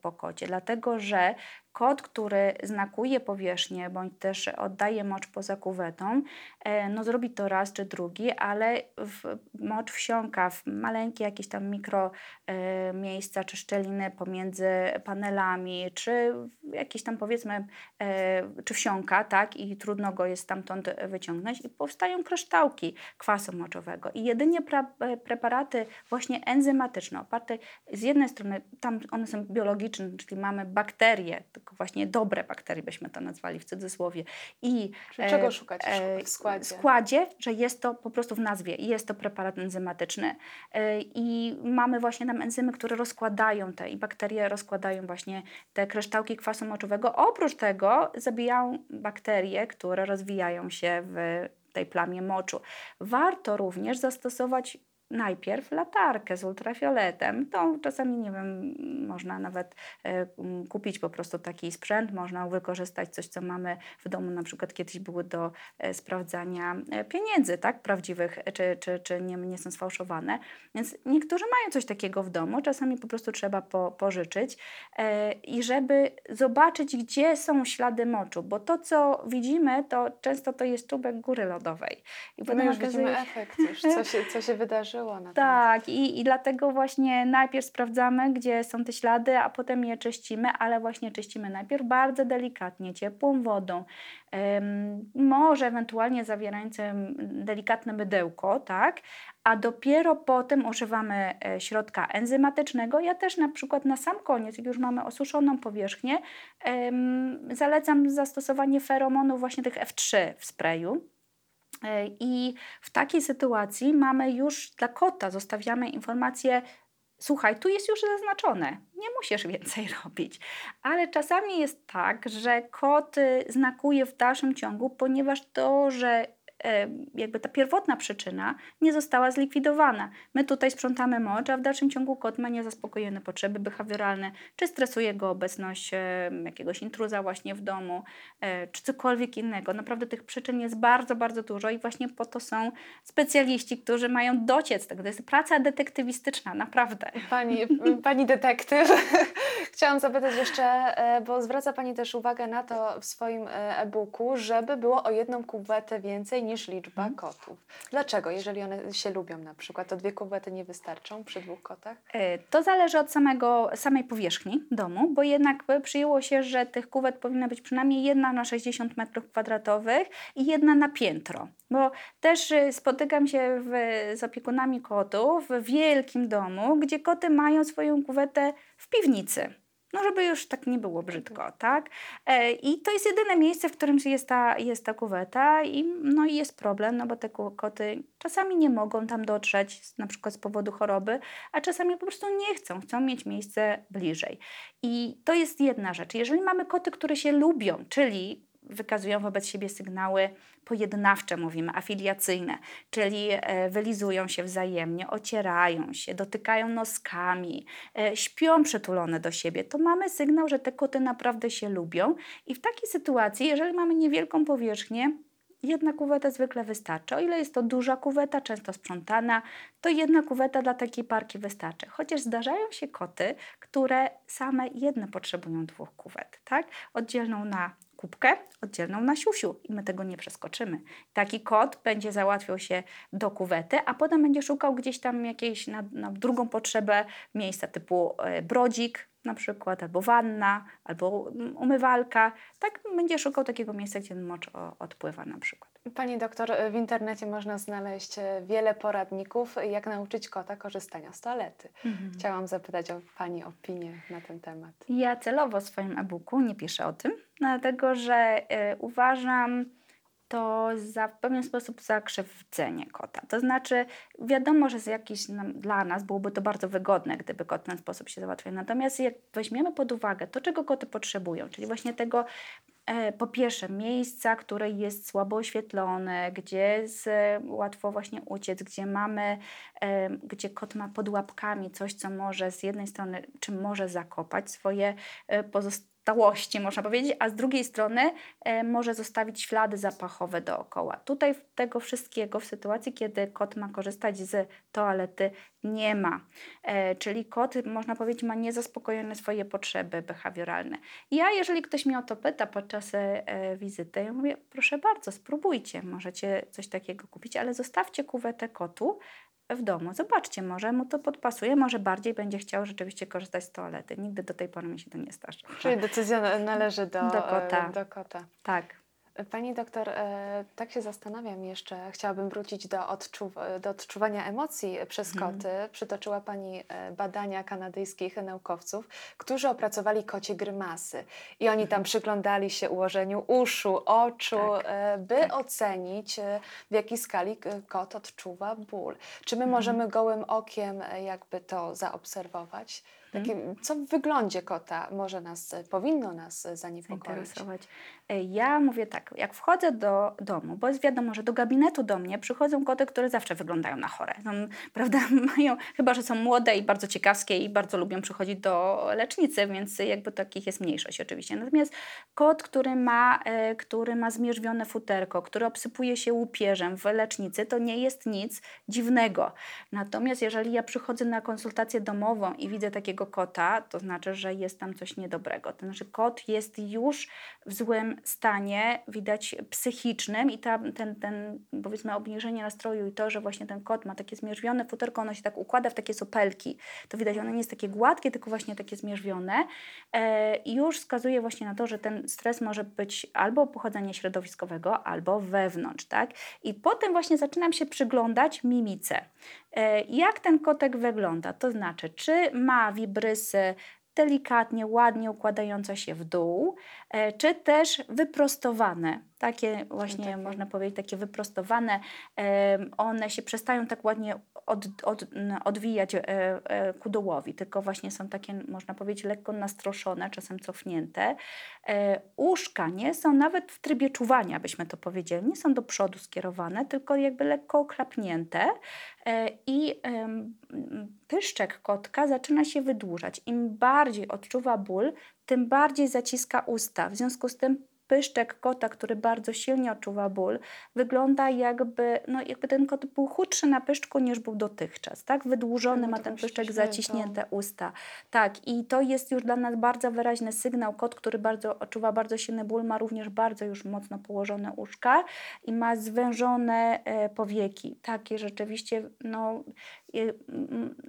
po kocie, dlatego że Kot, który znakuje powierzchnię bądź też oddaje mocz poza kuwetą, e, no zrobi to raz czy drugi, ale w, mocz wsiąka w maleńkie jakieś tam mikro e, miejsca czy szczeliny pomiędzy panelami, czy jakieś tam powiedzmy, e, czy wsiąka, tak, i trudno go jest stamtąd wyciągnąć i powstają kryształki kwasu moczowego. I jedynie preparaty właśnie enzymatyczne, oparte z jednej strony, tam one są biologiczne, czyli mamy bakterie, tylko właśnie dobre bakterie byśmy to nazwali w cudzysłowie. I Czyli czego e, szukać w składzie? składzie, że jest to po prostu w nazwie i jest to preparat enzymatyczny. E, I mamy właśnie tam enzymy, które rozkładają te i bakterie rozkładają właśnie te kryształki kwasu moczowego. Oprócz tego zabijają bakterie, które rozwijają się w tej plamie moczu. Warto również zastosować najpierw latarkę z ultrafioletem. To czasami, nie wiem, można nawet e, kupić po prostu taki sprzęt, można wykorzystać coś, co mamy w domu, na przykład kiedyś były do e, sprawdzania e, pieniędzy, tak, prawdziwych, czy, czy, czy nie, nie są sfałszowane. Więc niektórzy mają coś takiego w domu, czasami po prostu trzeba po, pożyczyć i żeby zobaczyć, gdzie są ślady moczu, bo to, co widzimy, to często to jest czubek góry lodowej. I potem już widzimy efekt już, co się, co się wydarzyło. Na tak, i, i dlatego właśnie najpierw sprawdzamy, gdzie są te ślady, a potem je czyścimy, ale właśnie czyścimy najpierw bardzo delikatnie, ciepłą wodą, może ewentualnie zawierającym delikatne mydełko, tak? A dopiero potem używamy e, środka enzymatycznego. Ja też na przykład na sam koniec, jak już mamy osuszoną powierzchnię, zalecam zastosowanie feromonów właśnie tych F3 w sprayu. E, I w takiej sytuacji mamy już dla kota, zostawiamy informację, słuchaj, tu jest już zaznaczone, nie musisz więcej robić. Ale czasami jest tak, że kot znakuje w dalszym ciągu, ponieważ to, że jakby ta pierwotna przyczyna nie została zlikwidowana. My tutaj sprzątamy mocz, a w dalszym ciągu kot ma niezaspokojone potrzeby behawioralne, czy stresuje go obecność jakiegoś intruza właśnie w domu, e, czy cokolwiek innego. Naprawdę tych przyczyn jest bardzo, bardzo dużo i właśnie po to są specjaliści, którzy mają dociec tego. To jest praca detektywistyczna, naprawdę. Pani, pani detektyw, chciałam zapytać jeszcze, e, bo zwraca Pani też uwagę na to w swoim e, e-booku, żeby było o jedną kuwetę więcej niż liczba hmm. kotów. Dlaczego? Jeżeli one się lubią na przykład, to dwie kuwety nie wystarczą przy dwóch kotach? E, to zależy od samego, samej powierzchni domu, bo jednak przyjęło się, że tych kuwet powinna być przynajmniej jedna na 60 m2 i jedna na piętro. Bo też y, spotykam się w, z opiekunami kotów w wielkim domu, gdzie koty mają swoją kuwetę w piwnicy no żeby już tak nie było brzydko, tak? E, I to jest jedyne miejsce, w którym jest ta, jest ta kuweta i, no i jest problem, no bo te koty czasami nie mogą tam dotrzeć, na przykład z powodu choroby, a czasami po prostu nie chcą, chcą mieć miejsce bliżej. I to jest jedna rzecz. Jeżeli mamy koty, które się lubią, czyli wykazują wobec siebie sygnały pojednawcze, mówimy, afiliacyjne, czyli e, wylizują się wzajemnie, ocierają się, dotykają noskami, e, śpią przytulone do siebie, to mamy sygnał, że te koty naprawdę się lubią. I w takiej sytuacji, jeżeli mamy niewielką powierzchnię, jedna kuweta zwykle wystarczy. O ile jest to duża kuweta, często sprzątana, to jedna kuweta dla takiej parki wystarczy. Chociaż zdarzają się koty, które same jedne potrzebują dwóch kuwet, tak? Oddzielną na kubkę oddzielną na siusiu i my tego nie przeskoczymy. Taki kot będzie załatwiał się do kuwety, a potem będzie szukał gdzieś tam jakiejś na, na drugą potrzebę miejsca typu e, brodzik na przykład, albo wanna, albo mm, umywalka. Tak będzie szukał takiego miejsca, gdzie ten mocz odpływa na przykład. Pani doktor, w internecie można znaleźć e, wiele poradników, jak nauczyć kota korzystania z toalety. Mhm. Chciałam zapytać o Pani opinię na ten temat. Ja celowo w swoim e-booku nie piszę o tym, dlatego że y, uważam to za, w pewien sposób zakrzywdzenie kota. To znaczy, wiadomo, że z jakiś, no, dla nas byłoby to bardzo wygodne, gdyby kot w ten sposób się załatwiał. Natomiast jak weźmiemy pod uwagę to, czego koty potrzebują, czyli właśnie tego E, po pierwsze miejsca, które jest słabo oświetlone, gdzie jest łatwo właśnie uciec, gdzie mamy, e, gdzie kot ma pod łapkami coś, co może z jednej strony, czym może zakopać swoje e, pozostałe stałości, można powiedzieć, a z drugiej strony e, może zostawić ślady zapachowe dookoła. Tutaj tego wszystkiego w sytuacji, kiedy kot ma korzystać z toalety, nie ma. E, czyli kot, można powiedzieć, ma niezaspokojone swoje potrzeby behawioralne. Ja, jeżeli ktoś mnie o to pyta podczas e, wizyty, ja mówię, proszę bardzo, spróbujcie, możecie coś takiego kupić, ale zostawcie kuwetę kotu, w domu. Zobaczcie, może mu to podpasuje, może bardziej będzie chciał rzeczywiście korzystać z toalety. Nigdy do tej pory mi się to nie zdarzyło. Czyli decyzja należy do, do kota. Do kota. Tak. Pani doktor, e, tak się zastanawiam jeszcze, chciałabym wrócić do, odczuw do odczuwania emocji przez mhm. koty. Przytoczyła Pani e, badania kanadyjskich naukowców, którzy opracowali kocie grymasy i oni tam mhm. przyglądali się ułożeniu uszu, oczu, tak. E, by tak. ocenić w jakiej skali kot odczuwa ból. Czy my mhm. możemy gołym okiem jakby to zaobserwować? Taki, co w wyglądzie kota może nas, powinno nas zaniepokoić? Zainteresować. E, ja mówię tak, jak wchodzę do domu, bo jest wiadomo, że do gabinetu do mnie przychodzą koty, które zawsze wyglądają na chore. Są, prawda, mają, chyba, że są młode i bardzo ciekawskie i bardzo lubią przychodzić do lecznicy, więc jakby takich jest mniejszość oczywiście. Natomiast kot, który ma, e, który ma zmierzwione futerko, który obsypuje się łupieżem w lecznicy, to nie jest nic dziwnego. Natomiast jeżeli ja przychodzę na konsultację domową i widzę takiego kota, to znaczy, że jest tam coś niedobrego. To znaczy kot jest już w złym stanie, widać psychicznym i ta, ten, ten powiedzmy obniżenie nastroju i to, że właśnie ten kot ma takie zmierzwione futerko, ono się tak układa w takie sopelki, to widać, ono nie jest takie gładkie, tylko właśnie takie zmierzwione e, i już wskazuje właśnie na to, że ten stres może być albo pochodzenia środowiskowego, albo wewnątrz, tak? I potem właśnie zaczynam się przyglądać mimice. E, jak ten kotek wygląda? To znaczy, czy ma wibrysy delikatnie, ładnie układające się w dół, czy też wyprostowane. Takie właśnie, takie. można powiedzieć, takie wyprostowane, one się przestają tak ładnie od, od, odwijać e, e, ku dołowi, tylko właśnie są takie, można powiedzieć, lekko nastroszone, czasem cofnięte. Uszka nie są nawet w trybie czuwania, byśmy to powiedzieli, nie są do przodu skierowane, tylko jakby lekko oklapnięte i pyszczek kotka zaczyna się wydłużać. Im bardziej odczuwa ból, tym bardziej zaciska usta. W związku z tym pyszczek kota, który bardzo silnie odczuwa ból, wygląda jakby, no jakby ten kot był chudszy na pyszczku niż był dotychczas, tak? Wydłużony ma ten pyszczek, zaciśnięte usta. Tak, i to jest już dla nas bardzo wyraźny sygnał. Kot, który bardzo odczuwa bardzo silny ból, ma również bardzo już mocno położone uszka i ma zwężone e, powieki. Takie rzeczywiście, no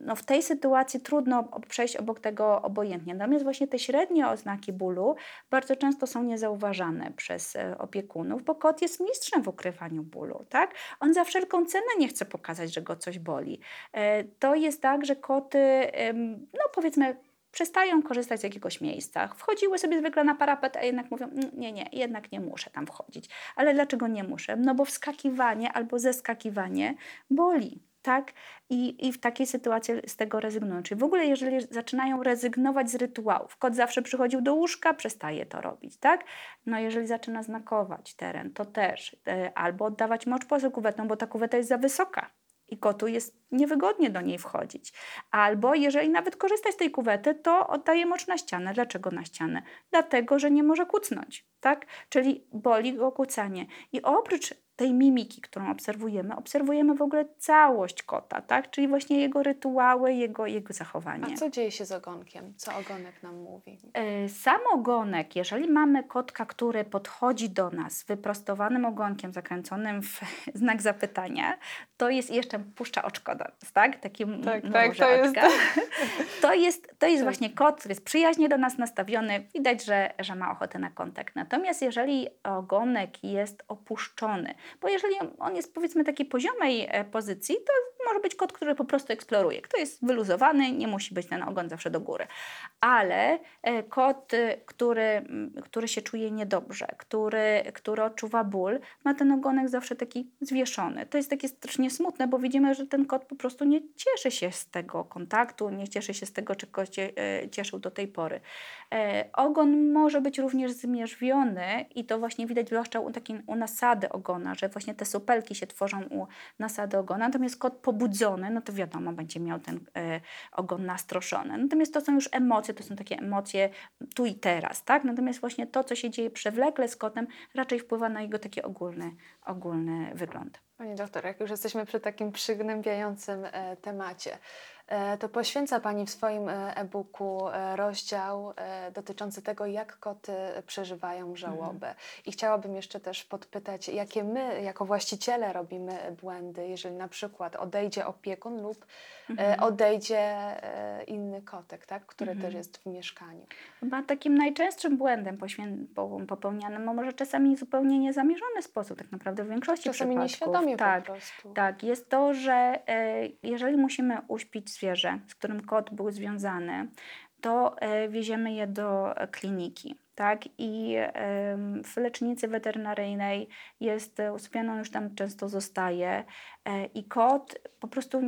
no w tej sytuacji trudno przejść obok tego obojętnie. Natomiast właśnie te średnie oznaki bólu bardzo często są niezauważane przez e, opiekunów, bo kot jest mistrzem w ukrywaniu bólu. Tak? On za wszelką cenę nie chce pokazać, że go coś boli. E, to jest tak, że koty, no powiedzmy, przestają korzystać z jakiegoś miejsca. Wchodziły sobie zwykle na parapet, a jednak mówią, mm, nie, nie, jednak nie muszę tam wchodzić. Ale dlaczego nie muszę? No bo wskakiwanie albo zeskakiwanie boli tak? I, I w takiej sytuacji z tego rezygnują. Czyli w ogóle, jeżeli zaczynają rezygnować z rytuałów, kot zawsze przychodził do łóżka, przestaje to robić, tak? No jeżeli zaczyna znakować teren, to też. E, albo oddawać mocz poza kuwetą, bo ta kuweta jest za wysoka i kotu jest niewygodnie do niej wchodzić. Albo jeżeli nawet korzysta z tej kuwety, to oddaje mocz na ścianę. Dlaczego na ścianę? Dlatego, że nie może kucnąć, tak? Czyli boli go kucanie. I oprócz tej mimiki, którą obserwujemy, obserwujemy w ogóle całość kota, tak? Czyli właśnie jego rytuały, jego, jego zachowanie. A co dzieje się z ogonkiem? Co ogonek nam mówi? Yy, sam ogonek, jeżeli mamy kotka, który podchodzi do nas wyprostowanym ogonkiem, zakręconym w znak zapytania, to jest jeszcze puszcza oczko do nas, tak? Taki tak, tak, to jest... to jest To jest właśnie kot, który jest przyjaźnie do nas nastawiony. Widać, że, że ma ochotę na kontakt. Natomiast jeżeli ogonek jest opuszczony, bo jeżeli on jest powiedzmy takiej poziomej e, pozycji, to może być kot, który po prostu eksploruje. Kto jest wyluzowany, nie musi być ten ogon zawsze do góry. Ale e, kot, e, który, który się czuje niedobrze, który, który odczuwa ból, ma ten ogonek zawsze taki zwieszony. To jest takie strasznie smutne, bo widzimy, że ten kot po prostu nie cieszy się z tego kontaktu, nie cieszy się z tego, czego się cieszył do tej pory. Ogon może być również zmierzwiony i to właśnie widać zwłaszcza u, takiej, u nasady ogona, że właśnie te supelki się tworzą u nasady ogona, natomiast kot pobudzony, no to wiadomo, będzie miał ten e, ogon nastroszony. Natomiast to są już emocje, to są takie emocje tu i teraz, tak? Natomiast właśnie to, co się dzieje przewlekle z kotem, raczej wpływa na jego taki ogólny, ogólny wygląd. Pani doktor, jak już jesteśmy przy takim przygnębiającym e, temacie, to poświęca Pani w swoim e, e-booku e, rozdział dotyczący tego, jak koty przeżywają żałobę. Mhm. I chciałabym jeszcze też podpytać, jakie my, jako właściciele, robimy błędy, jeżeli na przykład odejdzie opiekun lub. Odejdzie inny kotek, tak, który mhm. też jest w mieszkaniu. Chyba takim najczęstszym błędem popełnianym, a może czasami zupełnie niezamierzony sposób, tak naprawdę w większości czasami przypadków. Czasami nieświadomie tak, po prostu. Tak, jest to, że jeżeli musimy uśpić zwierzę, z którym kot był związany, to e, wieziemy je do kliniki. Tak? I w lecznicy weterynaryjnej jest usypiany, on już tam często zostaje e, i kot po prostu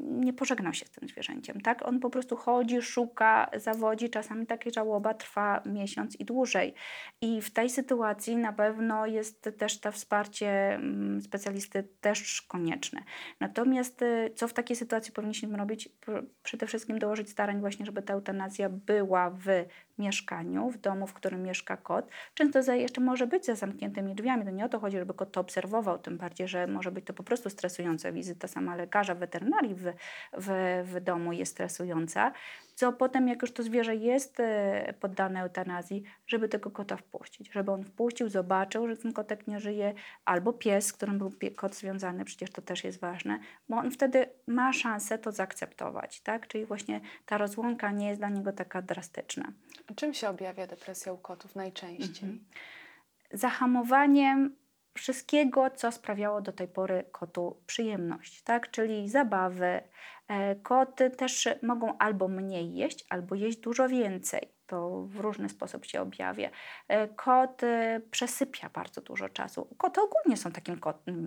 nie pożegnał się z tym zwierzęciem, tak? On po prostu chodzi, szuka, zawodzi, czasami taka żałoba trwa miesiąc i dłużej. I w tej sytuacji na pewno jest też to wsparcie specjalisty też konieczne. Natomiast y, co w takiej sytuacji powinniśmy robić? Przede wszystkim dołożyć starań właśnie, żeby ta eutanazja była w mieszkaniu, w domu, w którym mieszka kot. Często za, jeszcze może być za zamkniętymi drzwiami. To nie o to chodzi, żeby kot to obserwował, tym bardziej, że może być to po prostu stresująca wizyta sama lekarza weterynarii w, w, w domu jest stresująca co potem, jak już to zwierzę jest e, poddane eutanazji, żeby tego kota wpuścić, żeby on wpuścił, zobaczył, że ten kotek nie żyje, albo pies, z którym był kot związany, przecież to też jest ważne, bo on wtedy ma szansę to zaakceptować, tak? Czyli właśnie ta rozłąka nie jest dla niego taka drastyczna. Czym się objawia depresja u kotów najczęściej? Mhm. Zahamowaniem wszystkiego, co sprawiało do tej pory kotu przyjemność, tak? Czyli zabawy. E, koty też mogą albo mniej jeść, albo jeść dużo więcej. To w różny sposób się objawia. E, kot e, przesypia bardzo dużo czasu. Koty ogólnie są takim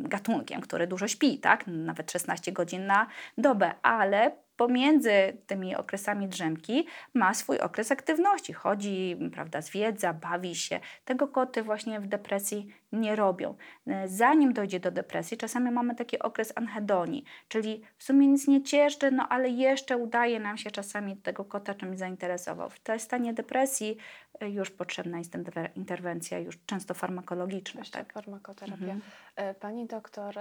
gatunkiem, który dużo śpi, tak? Nawet 16 godzin na dobę, ale pomiędzy tymi okresami drzemki ma swój okres aktywności. Chodzi, prawda, zwiedza, bawi się. Tego koty właśnie w depresji nie robią. E, zanim dojdzie do depresji, czasami mamy taki okres anhedonii, czyli w sumie nic nie cieszy, no ale jeszcze udaje nam się czasami tego kota czymś zainteresował. W tym stanie depresji e, już potrzebna jest interwencja, już często farmakologiczna. Tak? Farmakoterapia. Mhm. E, pani doktor,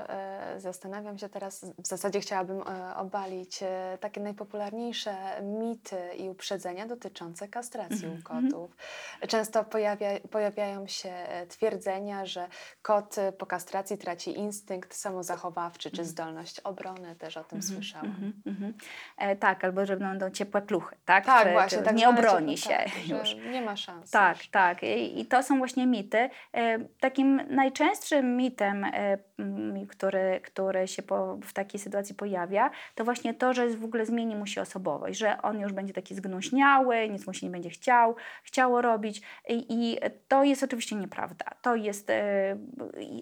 zastanawiam się teraz, w zasadzie chciałabym obalić takie najpopularniejsze mity i uprzedzenia dotyczące kastracji mhm. u mhm. kotów. Często pojawia, pojawiają się twierdzenia, że że kot y, po kastracji traci instynkt samozachowawczy czy mhm. zdolność obrony, też o tym mm -hmm, słyszałam. Mm -hmm. e, tak, albo że będą ciepłe kluchy, tak? Tak, czy, właśnie. Czy tak nie obroni się tak, już. Nie ma szans. Tak, już. tak. I, I, to są właśnie mity. E, takim najczęstszym mitem, e, który, który się po, w takiej sytuacji pojawia, to właśnie to, że w ogóle zmieni mu się osobowość, że on już będzie taki zgnuśniały, nic mu się nie będzie chciał, chciało robić i, i to jest oczywiście nieprawda. To jest e,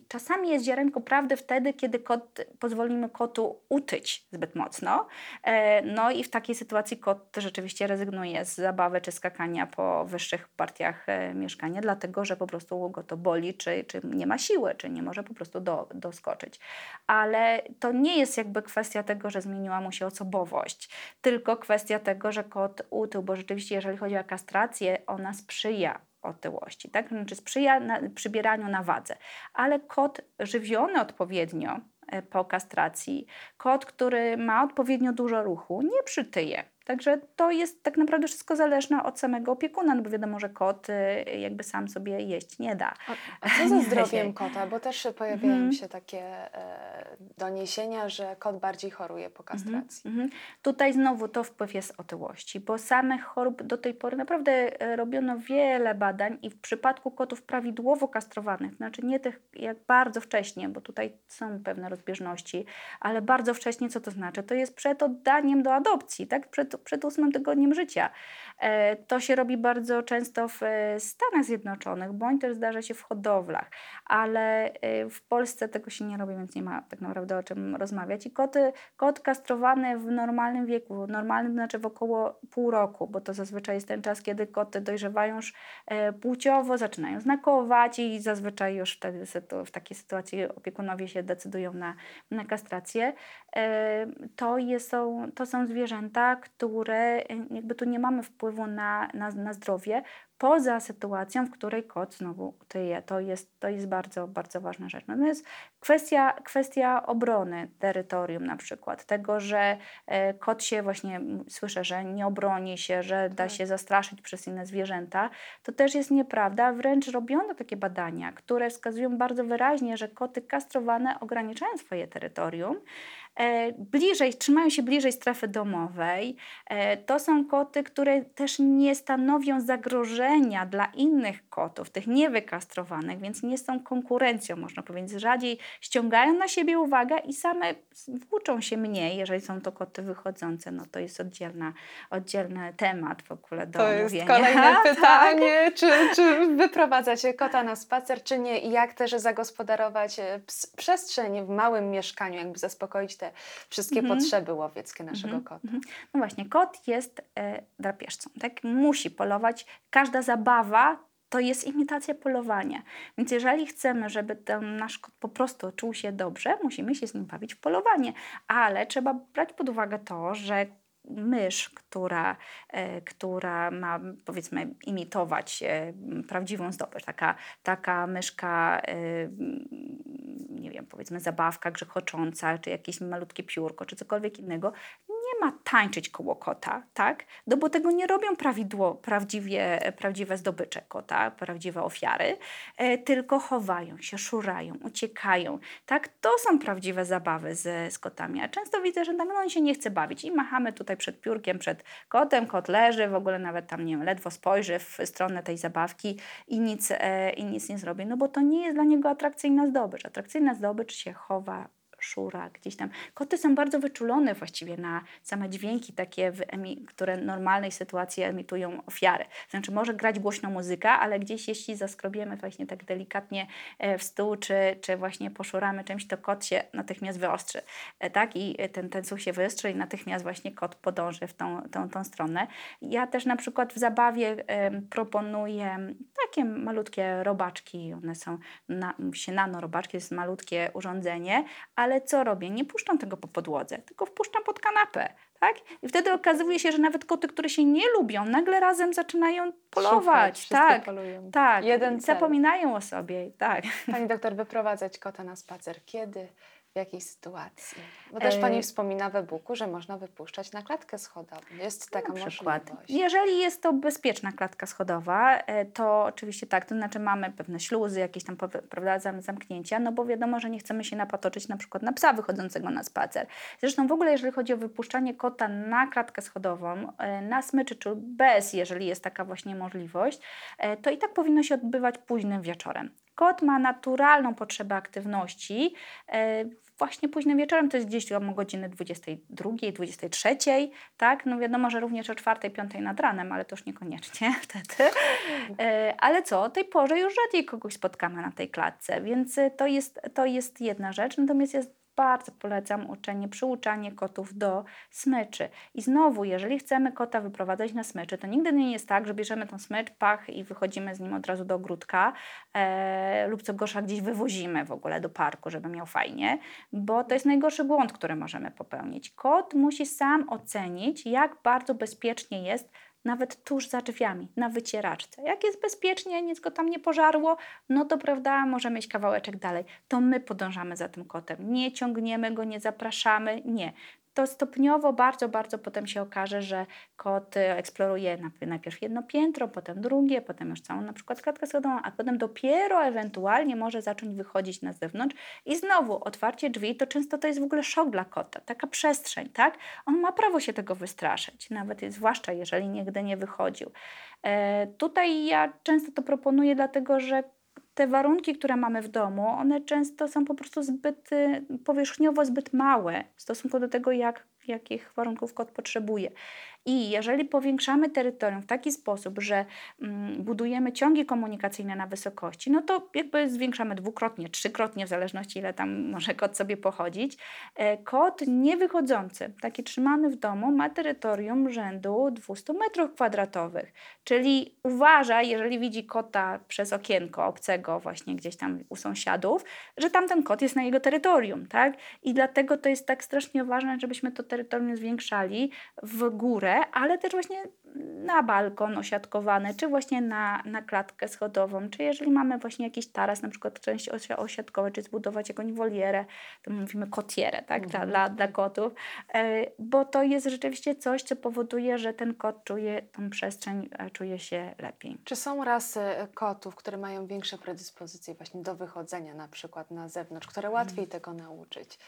czasami jest ziarenko prawdy wtedy, kiedy kot, pozwolimy kotu utyć zbyt mocno. E, no i w takiej sytuacji kot rzeczywiście rezygnuje z zabawy czy skakania po wyższych partiach e, mieszkania, dlatego że po prostu go to boli, czy, czy nie ma siły, czy nie może po prostu do, doskoczyć. Ale to nie jest jakby kwestia tego, że zmieniła mu się osobowość, tylko kwestia tego, że kot utył, bo rzeczywiście jeżeli chodzi o kastrację, ona sprzyja otyłości, tak? Znaczy sprzyja na, przybieraniu na wadze. Ale kot żywiony odpowiednio e, po kastracji, kot, który ma odpowiednio dużo ruchu, nie przytyje. Także to jest tak naprawdę wszystko zależne od samego opiekuna, no bo wiadomo, że kot y, jakby sam sobie jeść nie da. A, a co ze zdrowiem kota? Bo też pojawiają mm. się takie e, doniesienia, że kot bardziej choruje po kastracji. Mm -hmm. Tutaj znowu to wpływ jest otyłości, bo samych chorób do tej pory naprawdę e, robiono wiele badań i w przypadku kotów prawidłowo kastrowanych, znaczy nie tych jak bardzo wcześnie, bo tutaj są pewne rozbieżności, ale bardzo wcześnie co to znaczy? To jest przed oddaniem do adopcji, tak? Przed przed ósmym tygodniem życia. E, to się robi bardzo często w e, Stanach Zjednoczonych, bądź też zdarza się w hodowlach, ale e, w Polsce tego się nie robi, więc nie ma tak naprawdę o czym rozmawiać. I koty, kot kastrowany w normalnym wieku, normalnym znaczy w około pół roku, bo to zazwyczaj jest ten czas, kiedy koty dojrzewają już płciowo, zaczynają znakować i zazwyczaj już wtedy w takiej sytuacji opiekunowie się decydują na, na kastrację. To, jest, są, to są zwierzęta, które jakby tu nie mamy wpływu na, na, na zdrowie, poza sytuacją, w której kot znowu tyje. To jest, to jest bardzo, bardzo ważna rzecz. Natomiast kwestia, kwestia obrony terytorium na przykład, tego, że e, kot się właśnie, słyszę, że nie obroni się, że da tak. się zastraszyć przez inne zwierzęta, to też jest nieprawda. Wręcz robiono takie badania, które wskazują bardzo wyraźnie, że koty kastrowane ograniczają swoje terytorium, bliżej, trzymają się bliżej strefy domowej. E, to są koty, które też nie stanowią zagrożenia dla innych kotów, tych niewykastrowanych, więc nie są konkurencją, można powiedzieć. Rzadziej ściągają na siebie uwagę i same włóczą się mniej, jeżeli są to koty wychodzące. No to jest oddzielna, oddzielny temat w ogóle do To omówienia. jest kolejne Tak. pytanie, czy, czy wyprowadzacie kota na spacer, czy nie i jak też zagospodarować e, przestrzeń w małym mieszkaniu, jakby zaspokoić te wszystkie Mhm. potrzeby łowieckie naszego Mhm, kota. mhm. No właśnie, kot jest e, drapieżcą, tak? Musi polować. Każda zabawa to jest imitacja polowania. Więc jeżeli chcemy, żeby ten nasz kot po prostu czuł się dobrze, musimy się z nim bawić w polowanie. Ale trzeba brać pod uwagę to, że mysz, która, e, która ma powiedzmy imitować e, prawdziwą zdobycz, taka, taka myszka, e, nie wiem, powiedzmy zabawka grzechocząca, czy jakieś malutkie piórko, czy cokolwiek innego, ma tańczyć koło kota, tak? No bo tego nie robią prawidło, prawdziwie, prawdziwe zdobycze kota, prawdziwe ofiary, e, tylko chowają się, szurają, uciekają, tak? To są prawdziwe zabawy z, z kotami, a często widzę, że nawet on się nie chce bawić i machamy tutaj przed piórkiem, przed kotem, kot leży, w ogóle nawet tam, nie wiem, ledwo spojrzy w stronę tej zabawki i nic, e, i nic nie zrobi, no bo to nie jest dla niego atrakcyjna zdobycz. Atrakcyjna zdobycz się chowa, szura gdzieś tam. Koty są bardzo wyczulone właściwie na same dźwięki takie, które w normalnej sytuacji emitują ofiary. Znaczy może grać głośno muzyka, ale gdzieś jeśli zaskrobiemy właśnie tak delikatnie e, w stół, czy, czy właśnie poszuramy czymś, to kot się natychmiast wyostrzy. E, Tak? I ten, ten słuch się wyostrzy i natychmiast właśnie kot podąży w tą, tą, tą stronę. Ja też na przykład w zabawie proponuję takie malutkie robaczki, one są na, się nanorobaczki, to jest malutkie urządzenie, ale co robię? Nie puszczam tego po podłodze, tylko wpuszczam pod kanapę. Tak? I wtedy okazuje się, że nawet koty, które się nie lubią, nagle razem zaczynają Szukać, polować. wszyscy Tak, polują. tak. Jeden cel. Zapominają o sobie. Tak. Pani doktor, wyprowadzać kota na spacer. Kiedy? W jakiej sytuacji? Bo też E, Pani wspomina w e-booku, że można wypuszczać na klatkę schodową. Jest taka na przykład. możliwość. Jeżeli jest to bezpieczna klatka schodowa, e, to oczywiście tak, to znaczy mamy pewne śluzy, jakieś tam prawda, zam- zamknięcia, no bo wiadomo, że nie chcemy się napatoczyć na przykład na psa wychodzącego na spacer. Zresztą w ogóle, jeżeli chodzi o wypuszczanie kota na klatkę schodową, e, na smyczy, czy bez, jeżeli jest taka właśnie możliwość, to i tak powinno się odbywać późnym wieczorem. Kot ma naturalną potrzebę aktywności. e, Właśnie późnym wieczorem to jest gdzieś o godziny 22, 23, tak? No wiadomo, że również o 4, 5 nad ranem, ale to już niekoniecznie wtedy. E, Ale co, o tej porze już rzadziej kogoś spotkamy na tej klatce, więc to jest, to jest jedna rzecz. Natomiast jest bardzo polecam uczenie, przyuczanie kotów do smyczy. I znowu, jeżeli chcemy kota wyprowadzać na smyczy, to nigdy nie jest tak, że bierzemy tą smycz, pach i wychodzimy z nim od razu do ogródka e, lub co gorsza gdzieś wywozimy w ogóle do parku, żeby miał fajnie, bo to jest najgorszy błąd, który możemy popełnić. Kot musi sam ocenić, jak bardzo bezpiecznie jest nawet tuż za drzwiami, na wycieraczce. Jak jest bezpiecznie, nic go tam nie pożarło, no to prawda, możemy iść kawałeczek dalej. To my podążamy za tym kotem. Nie ciągniemy go, nie zapraszamy, nie. To stopniowo bardzo, bardzo potem się okaże, że kot y, eksploruje najp- najpierw jedno piętro, potem drugie, potem już całą na przykład klatkę schodową, a potem dopiero ewentualnie może zacząć wychodzić na zewnątrz i znowu otwarcie drzwi to często to jest w ogóle szok dla kota, taka przestrzeń, tak? On ma prawo się tego wystraszyć, nawet zwłaszcza jeżeli nigdy nie wychodził. E, tutaj ja często to proponuję, dlatego że te warunki, które mamy w domu, one często są po prostu zbyt y, powierzchniowo zbyt małe w stosunku do tego, jak, jakich warunków kot potrzebuje. I jeżeli powiększamy terytorium w taki sposób, że mm, budujemy ciągi komunikacyjne na wysokości, no to jakby zwiększamy dwukrotnie, trzykrotnie, w zależności ile tam może kot sobie pochodzić. E, Kot niewychodzący, taki trzymany w domu, ma terytorium rzędu 200 metrów kwadratowych. Czyli uważa, jeżeli widzi kota przez okienko obcego właśnie gdzieś tam u sąsiadów, że tamten kot jest na jego terytorium, tak? I dlatego to jest tak strasznie ważne, żebyśmy to terytorium zwiększali w górę, ale też właśnie na balkon osiadkowany, czy właśnie na, na klatkę schodową, czy jeżeli mamy właśnie jakiś taras, na przykład część osia- osiadkowa, czy zbudować jakąś wolierę, to mówimy kotierę, tak, dla, Mhm. dla, dla kotów, e, bo to jest rzeczywiście coś, co powoduje, że ten kot czuje tą przestrzeń, e, czuje się lepiej. Czy są rasy e, kotów, które mają większe predyspozycje właśnie do wychodzenia na przykład na zewnątrz, które łatwiej Mhm. tego nauczyć?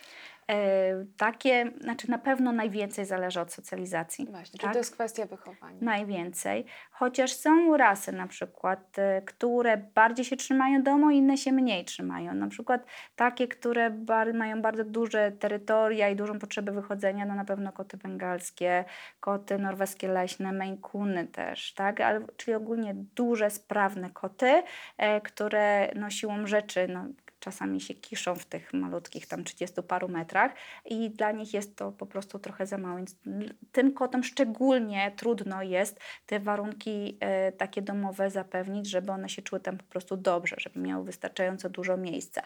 Takie, znaczy na pewno najwięcej zależy od socjalizacji. Właśnie, tak? to jest kwestia wychowania. Najwięcej, chociaż są rasy na przykład, które bardziej się trzymają domu, inne się mniej trzymają. Na przykład takie, które bar mają bardzo duże terytoria i dużą potrzebę wychodzenia, no na pewno koty bengalskie, koty norweskie leśne, Coony też, tak? Ale, czyli ogólnie duże, sprawne koty, e, które no, siłą rzeczy no, czasami się kiszą w tych malutkich tam 30 paru metrach i dla nich jest to po prostu trochę za mało. Więc tym kotom szczególnie trudno jest te warunki e, takie domowe zapewnić, żeby one się czuły tam po prostu dobrze, żeby miały wystarczająco dużo miejsca.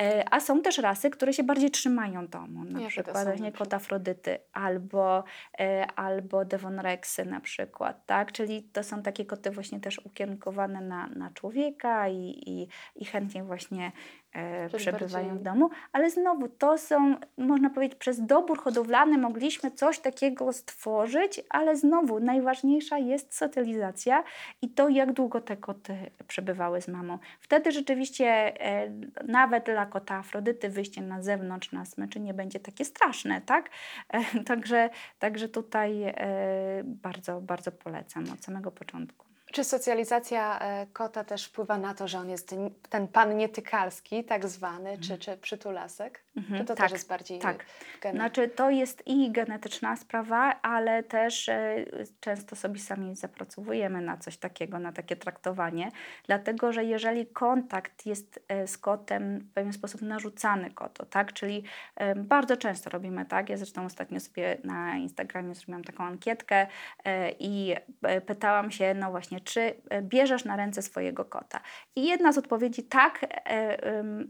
E, a są też rasy, które się bardziej trzymają domu, na Jakie przykład właśnie kot Afrodyty albo, e, albo Devon Rexy na przykład, tak? Czyli to są takie koty właśnie też ukierunkowane na, na człowieka i, i, i chętnie właśnie przebywają w domu, ale znowu to są, można powiedzieć, przez dobór hodowlany mogliśmy coś takiego stworzyć, ale znowu najważniejsza jest socjalizacja i to, jak długo te koty przebywały z mamą. Wtedy rzeczywiście e, nawet dla kota Afrodyty wyjście na zewnątrz na smyczy nie będzie takie straszne, tak? E, także, także tutaj e, bardzo, bardzo polecam od samego początku. Czy socjalizacja e, kota też wpływa na to, że on jest ten pan nietykalski, tak zwany, mhm. czy, czy przytulasek? Mhm, czy to tak, też jest bardziej tak. Znaczy to jest i genetyczna sprawa, ale też e, często sobie sami zapracowujemy na coś takiego, na takie traktowanie, dlatego że jeżeli kontakt jest e, z kotem w pewien sposób narzucany kotu, tak, czyli e, bardzo często robimy tak, ja zresztą ostatnio sobie na Instagramie zrobiłam taką ankietkę e, i e, pytałam się, no właśnie, czy e, bierzesz na ręce swojego kota? I jedna z odpowiedzi tak,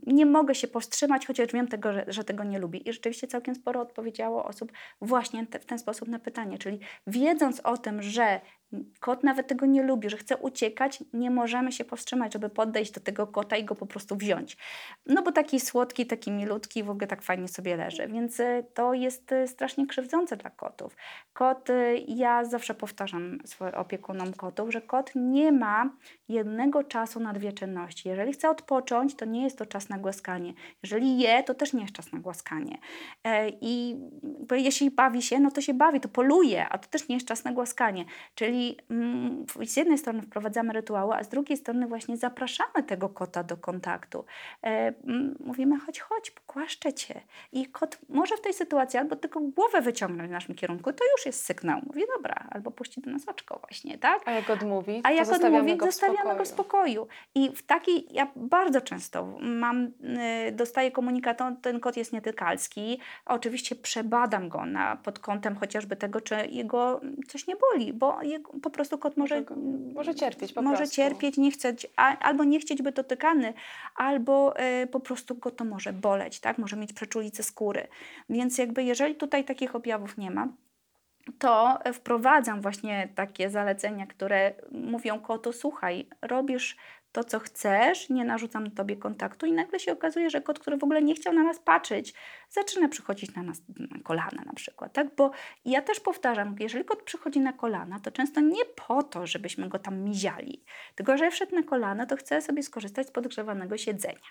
nie mogę się powstrzymać, chociaż wiem tego, że, że tego nie lubi. I rzeczywiście całkiem sporo odpowiedziało osób właśnie te, w ten sposób na pytanie, czyli wiedząc o tym, że Kot nawet tego nie lubi, że chce uciekać, nie możemy się powstrzymać, żeby podejść do tego kota i go po prostu wziąć. No bo taki słodki, taki milutki w ogóle tak fajnie sobie leży, więc e, to jest e, strasznie krzywdzące dla kotów. Kot, e, ja zawsze powtarzam swoim opiekunom kotów, że kot nie ma jednego czasu na dwie czynności. Jeżeli chce odpocząć, to nie jest to czas na głaskanie. Jeżeli je, to też nie jest czas na głaskanie. I jeśli bawi się, no to się bawi, to poluje, a to też nie jest czas na głaskanie. Czyli Czyli mm, z jednej strony wprowadzamy rytuały, a z drugiej strony właśnie zapraszamy tego kota do kontaktu. E, mówimy, chodź, chodź, pokłaszczę cię. I kot może w tej sytuacji albo tylko głowę wyciągnąć w naszym kierunku, to już jest sygnał. Mówi, dobra, albo puści do nas oczko właśnie, tak? A jak odmówi, A jak odmówi, go zostawiamy go w spokoju. I w takiej, ja bardzo często mam, y, dostaję komunikat, ten kot jest nietykalski. Oczywiście przebadam go na, pod kątem chociażby tego, czy jego coś nie boli, bo jego po prostu kot może, może, cierpieć. Po może prostu. cierpieć, nie chcieć, albo nie chcieć być dotykany, albo y, po prostu go to może boleć, tak? może mieć przeczulicę skóry. Więc jakby jeżeli tutaj takich objawów nie ma, to wprowadzam właśnie takie zalecenia, które mówią kotu, słuchaj, robisz to, co chcesz, nie narzucam tobie kontaktu i nagle się okazuje, że kot, który w ogóle nie chciał na nas patrzeć, zaczyna przychodzić na nas na kolana na przykład, tak? Bo ja też powtarzam, jeżeli kot przychodzi na kolana, to często nie po to, żebyśmy go tam miziali, tylko że wszedł na kolana, to chce sobie skorzystać z podgrzewanego siedzenia,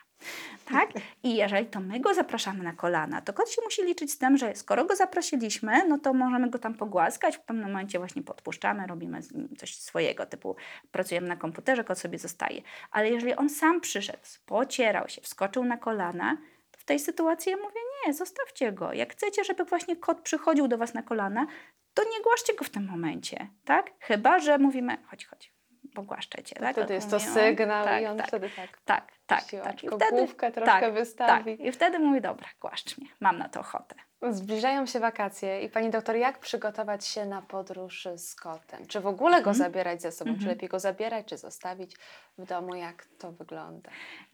tak? I jeżeli to my go zapraszamy na kolana, to kot się musi liczyć z tym, że skoro go zaprosiliśmy, no to możemy go tam pogłaskać, w pewnym momencie właśnie podpuszczamy, robimy coś swojego, typu pracujemy na komputerze, kot sobie zostaje. Ale jeżeli on sam przyszedł, pocierał się, wskoczył na kolana, to w tej sytuacji ja mówię, nie, zostawcie go. Jak chcecie, żeby właśnie kot przychodził do Was na kolana, to nie głaszcie go w tym momencie, tak? Chyba, że mówimy, chodź, chodź, pogłaszczę cię. Tak? Wtedy jest to sygnał tak, i on tak, wtedy tak. Tak, tak. tak. I wtedy, główkę troszkę tak, wystawi. Tak. I wtedy mówi, dobra, głaszcz mnie, mam na to ochotę. Zbliżają się wakacje i pani doktor, jak przygotować się na podróż z kotem? Czy w ogóle go mhm. zabierać ze sobą? Czy mhm. lepiej go zabierać, czy zostawić w domu? Jak to wygląda?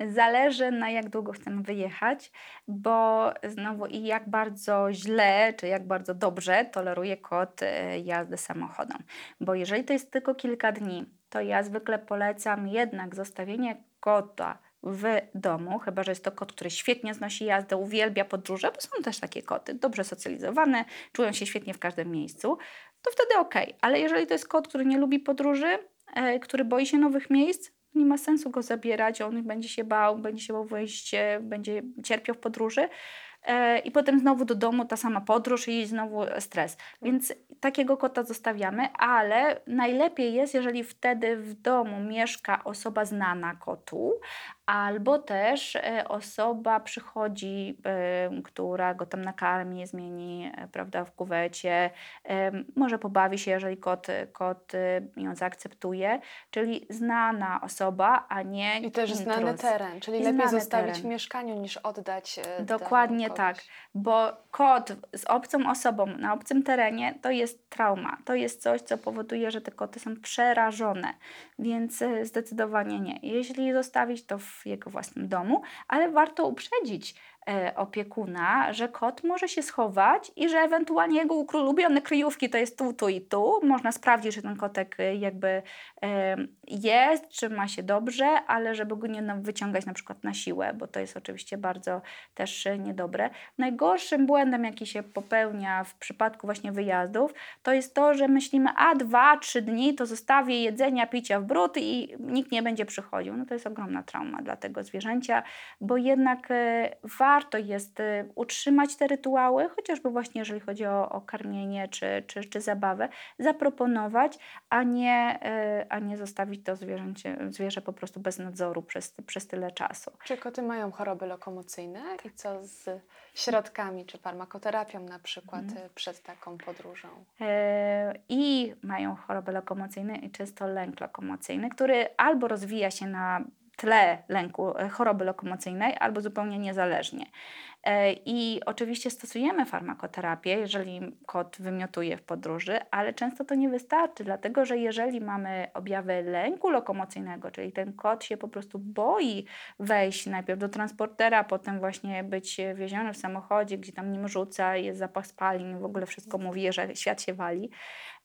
Zależy na jak długo chcemy wyjechać, bo znowu i jak bardzo źle, czy jak bardzo dobrze toleruje kot e, jazdę samochodem. Bo jeżeli to jest tylko kilka dni, to ja zwykle polecam jednak zostawienie kota w domu, chyba że jest to kot, który świetnie znosi jazdę, uwielbia podróże, bo są też takie koty, dobrze socjalizowane, czują się świetnie w każdym miejscu, to wtedy ok. Ale jeżeli to jest kot, który nie lubi podróży, e, który boi się nowych miejsc, nie ma sensu go zabierać, on będzie się bał, będzie się bał wyjść, będzie cierpiał w podróży, e, i potem znowu do domu ta sama podróż i znowu stres. Więc takiego kota zostawiamy, ale najlepiej jest, jeżeli wtedy w domu mieszka osoba znana kotu, albo też e, osoba przychodzi, która go tam nakarmi, zmieni e, prawda, w kuwecie, może pobawi się, jeżeli kot, kot ją zaakceptuje, czyli znana osoba, a nie I też intruz. znany teren, czyli I lepiej zostawić teren. w mieszkaniu niż oddać e, Dokładnie do tak, bo kot z obcą osobą na obcym terenie to jest trauma. To jest coś, co powoduje, że te koty są przerażone, więc zdecydowanie nie. Jeśli zostawić to w jego własnym domu, ale warto uprzedzić opiekuna, że kot może się schować i że ewentualnie jego ulubione kryjówki to jest tu, tu i tu. Można sprawdzić, czy ten kotek e, jakby e, jest, czy ma się dobrze, ale żeby go nie wyciągać na przykład na siłę, bo to jest oczywiście bardzo też e, niedobre. Najgorszym błędem, jaki się popełnia w przypadku właśnie wyjazdów, to jest to, że myślimy, a dwa, trzy dni to zostawię jedzenia, picia w brud i nikt nie będzie przychodził. No to jest ogromna trauma dla tego zwierzęcia, bo jednak e, warto jest e, utrzymać te rytuały, chociażby właśnie jeżeli chodzi o, o karmienie czy, czy, czy zabawę, zaproponować, a nie, e, a nie zostawić to zwierzęcie, zwierzę po prostu bez nadzoru przez, przez tyle czasu. Czy koty mają choroby lokomocyjne i co z środkami, czy farmakoterapią na przykład e, przed taką podróżą? E, i mają choroby lokomocyjne i często lęk lokomocyjny, który albo rozwija się na tle lęku e, choroby lokomocyjnej, albo zupełnie niezależnie. E, I oczywiście stosujemy farmakoterapię, jeżeli kot wymiotuje w podróży, ale często to nie wystarczy, dlatego że jeżeli mamy objawy lęku lokomocyjnego, czyli ten kot się po prostu boi wejść najpierw do transportera, potem właśnie być wieziony w samochodzie, gdzie tam nim rzuca, jest zapach spalin, w ogóle wszystko mówi, że świat się wali,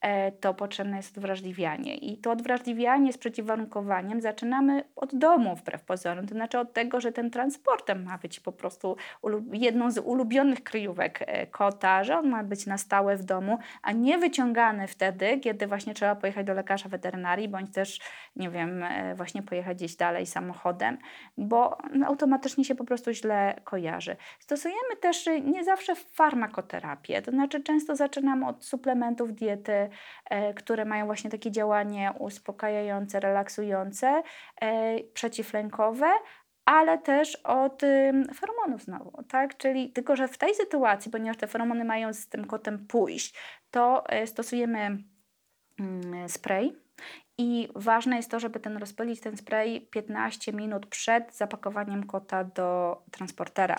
e, to potrzebne jest odwrażliwianie. I to odwrażliwianie z przeciwwarunkowaniem zaczynamy od domu wbrew pozorom, to znaczy od tego, że ten transportem ma być po prostu ulu- jedną z ulubionych kryjówek e, kota, że on ma być na stałe w domu, a nie wyciągany wtedy, kiedy właśnie trzeba pojechać do lekarza weterynarii, bądź też, nie wiem, e, właśnie pojechać gdzieś dalej samochodem, bo automatycznie się po prostu źle kojarzy. Stosujemy też y, nie zawsze farmakoterapię, to znaczy często zaczynamy od suplementów diety, e, które mają właśnie takie działanie uspokajające, relaksujące, przeciwlękowe, ale też od feromonów znowu, tak? Czyli tylko, że w tej sytuacji, ponieważ te feromony mają z tym kotem pójść, to e, stosujemy mm, spray. I ważne jest to, żeby ten rozpylić ten spray 15 minut przed zapakowaniem kota do transportera,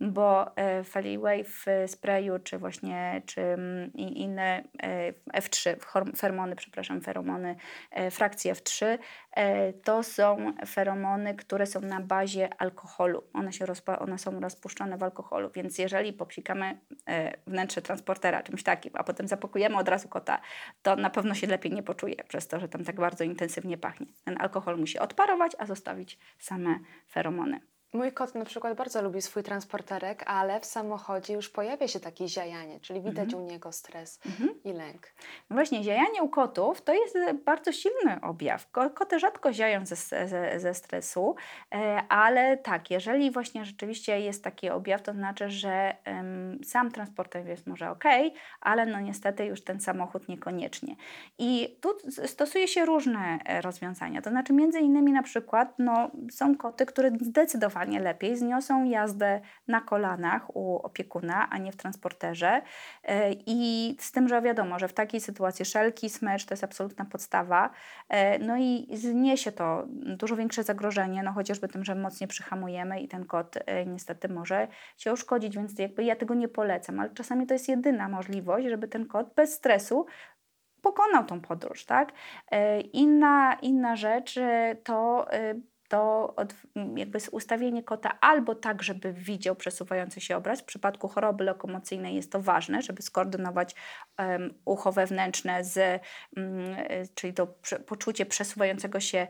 bo e, Feliway w sprayu, czy właśnie czy mm, inne e, F3, horm- feromony, przepraszam, feromony e, frakcji F3, e, to są feromony, które są na bazie alkoholu. One, się rozpa- one są rozpuszczone w alkoholu, więc jeżeli popsikamy e, wnętrze transportera czymś takim, a potem zapakujemy od razu kota, to na pewno się lepiej nie poczuje przez to, że tam tak bardzo intensywnie pachnie. Ten alkohol musi odparować, a zostawić same feromony. Mój kot na przykład bardzo lubi swój transporterek, ale w samochodzie już pojawia się takie ziajanie, czyli widać u niego stres i lęk. No Właśnie, ziajanie u kotów to jest e, bardzo silny objaw. Ko- Koty rzadko ziają ze, ze, ze stresu, e, ale tak, jeżeli właśnie rzeczywiście jest taki objaw, to znaczy, że em, sam transporter jest może ok, ale no niestety już ten samochód niekoniecznie. I tu stosuje się różne e, rozwiązania, to znaczy między innymi na przykład no, są koty, które zdecydowanie lepiej zniosą jazdę na kolanach u opiekuna, a nie w transporterze. E, I z tym, że wiadomo, że w takiej sytuacji szelki, smycz to jest absolutna podstawa. E, No i zniesie to dużo większe zagrożenie, no chociażby tym, że mocniej przyhamujemy i ten kot e, niestety może się uszkodzić, więc jakby ja tego nie polecam, ale czasami to jest jedyna możliwość, żeby ten kot bez stresu pokonał tą podróż, tak? Inna, inna rzecz to to od, m, jakby ustawienie kota albo tak, żeby widział przesuwający się obraz. W przypadku choroby lokomocyjnej jest to ważne, żeby skoordynować em, ucho wewnętrzne z, mm, e, czyli to poczucie przesuwającego się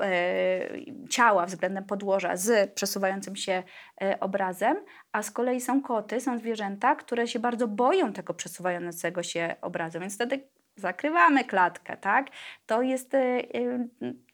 e, ciała względem podłoża z przesuwającym się e, obrazem, a z kolei są koty, są zwierzęta, które się bardzo boją tego przesuwającego się obrazu, więc wtedy zakrywamy klatkę, tak? To jest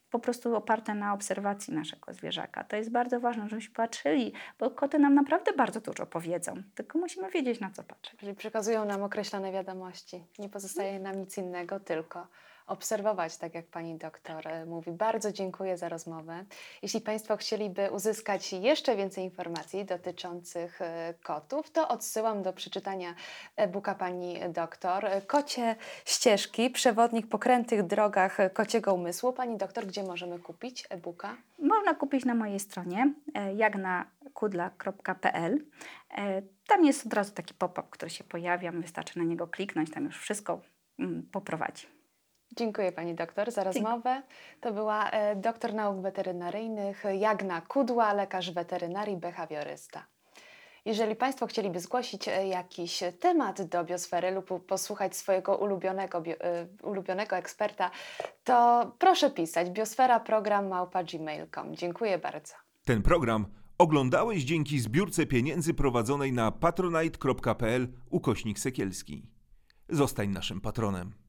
po prostu oparte na obserwacji naszego zwierzaka. To jest bardzo ważne, żebyśmy patrzyli, bo koty nam naprawdę bardzo dużo powiedzą, tylko musimy wiedzieć na co patrzeć. Czyli przekazują nam określone wiadomości. Nie pozostaje nam nic innego, tylko obserwować, tak jak pani doktor e, mówi. Bardzo dziękuję za rozmowę. Jeśli Państwo chcieliby uzyskać jeszcze więcej informacji dotyczących e, kotów, to odsyłam do przeczytania e-booka pani doktor. Kocie ścieżki, przewodnik po krętych drogach kociego umysłu. Pani doktor, gdzie możemy kupić e-booka? Można kupić na mojej stronie e, jagnakudla.pl. Tam jest od razu taki pop-up, który się pojawia. Wystarczy na niego kliknąć, tam już wszystko mm, poprowadzi. Dziękuję Pani doktor za rozmowę. To była e, doktor nauk weterynaryjnych Jagna Kudła, lekarz weterynarii, behawiorysta. Jeżeli Państwo chcieliby zgłosić e, jakiś temat do biosfery lub posłuchać swojego ulubionego, bio, e, ulubionego eksperta, to proszę pisać biosferaprogram.gmail.com. Dziękuję bardzo. Ten program oglądałeś dzięki zbiórce pieniędzy prowadzonej na patronite.pl ukośnik sekielski. Zostań naszym patronem.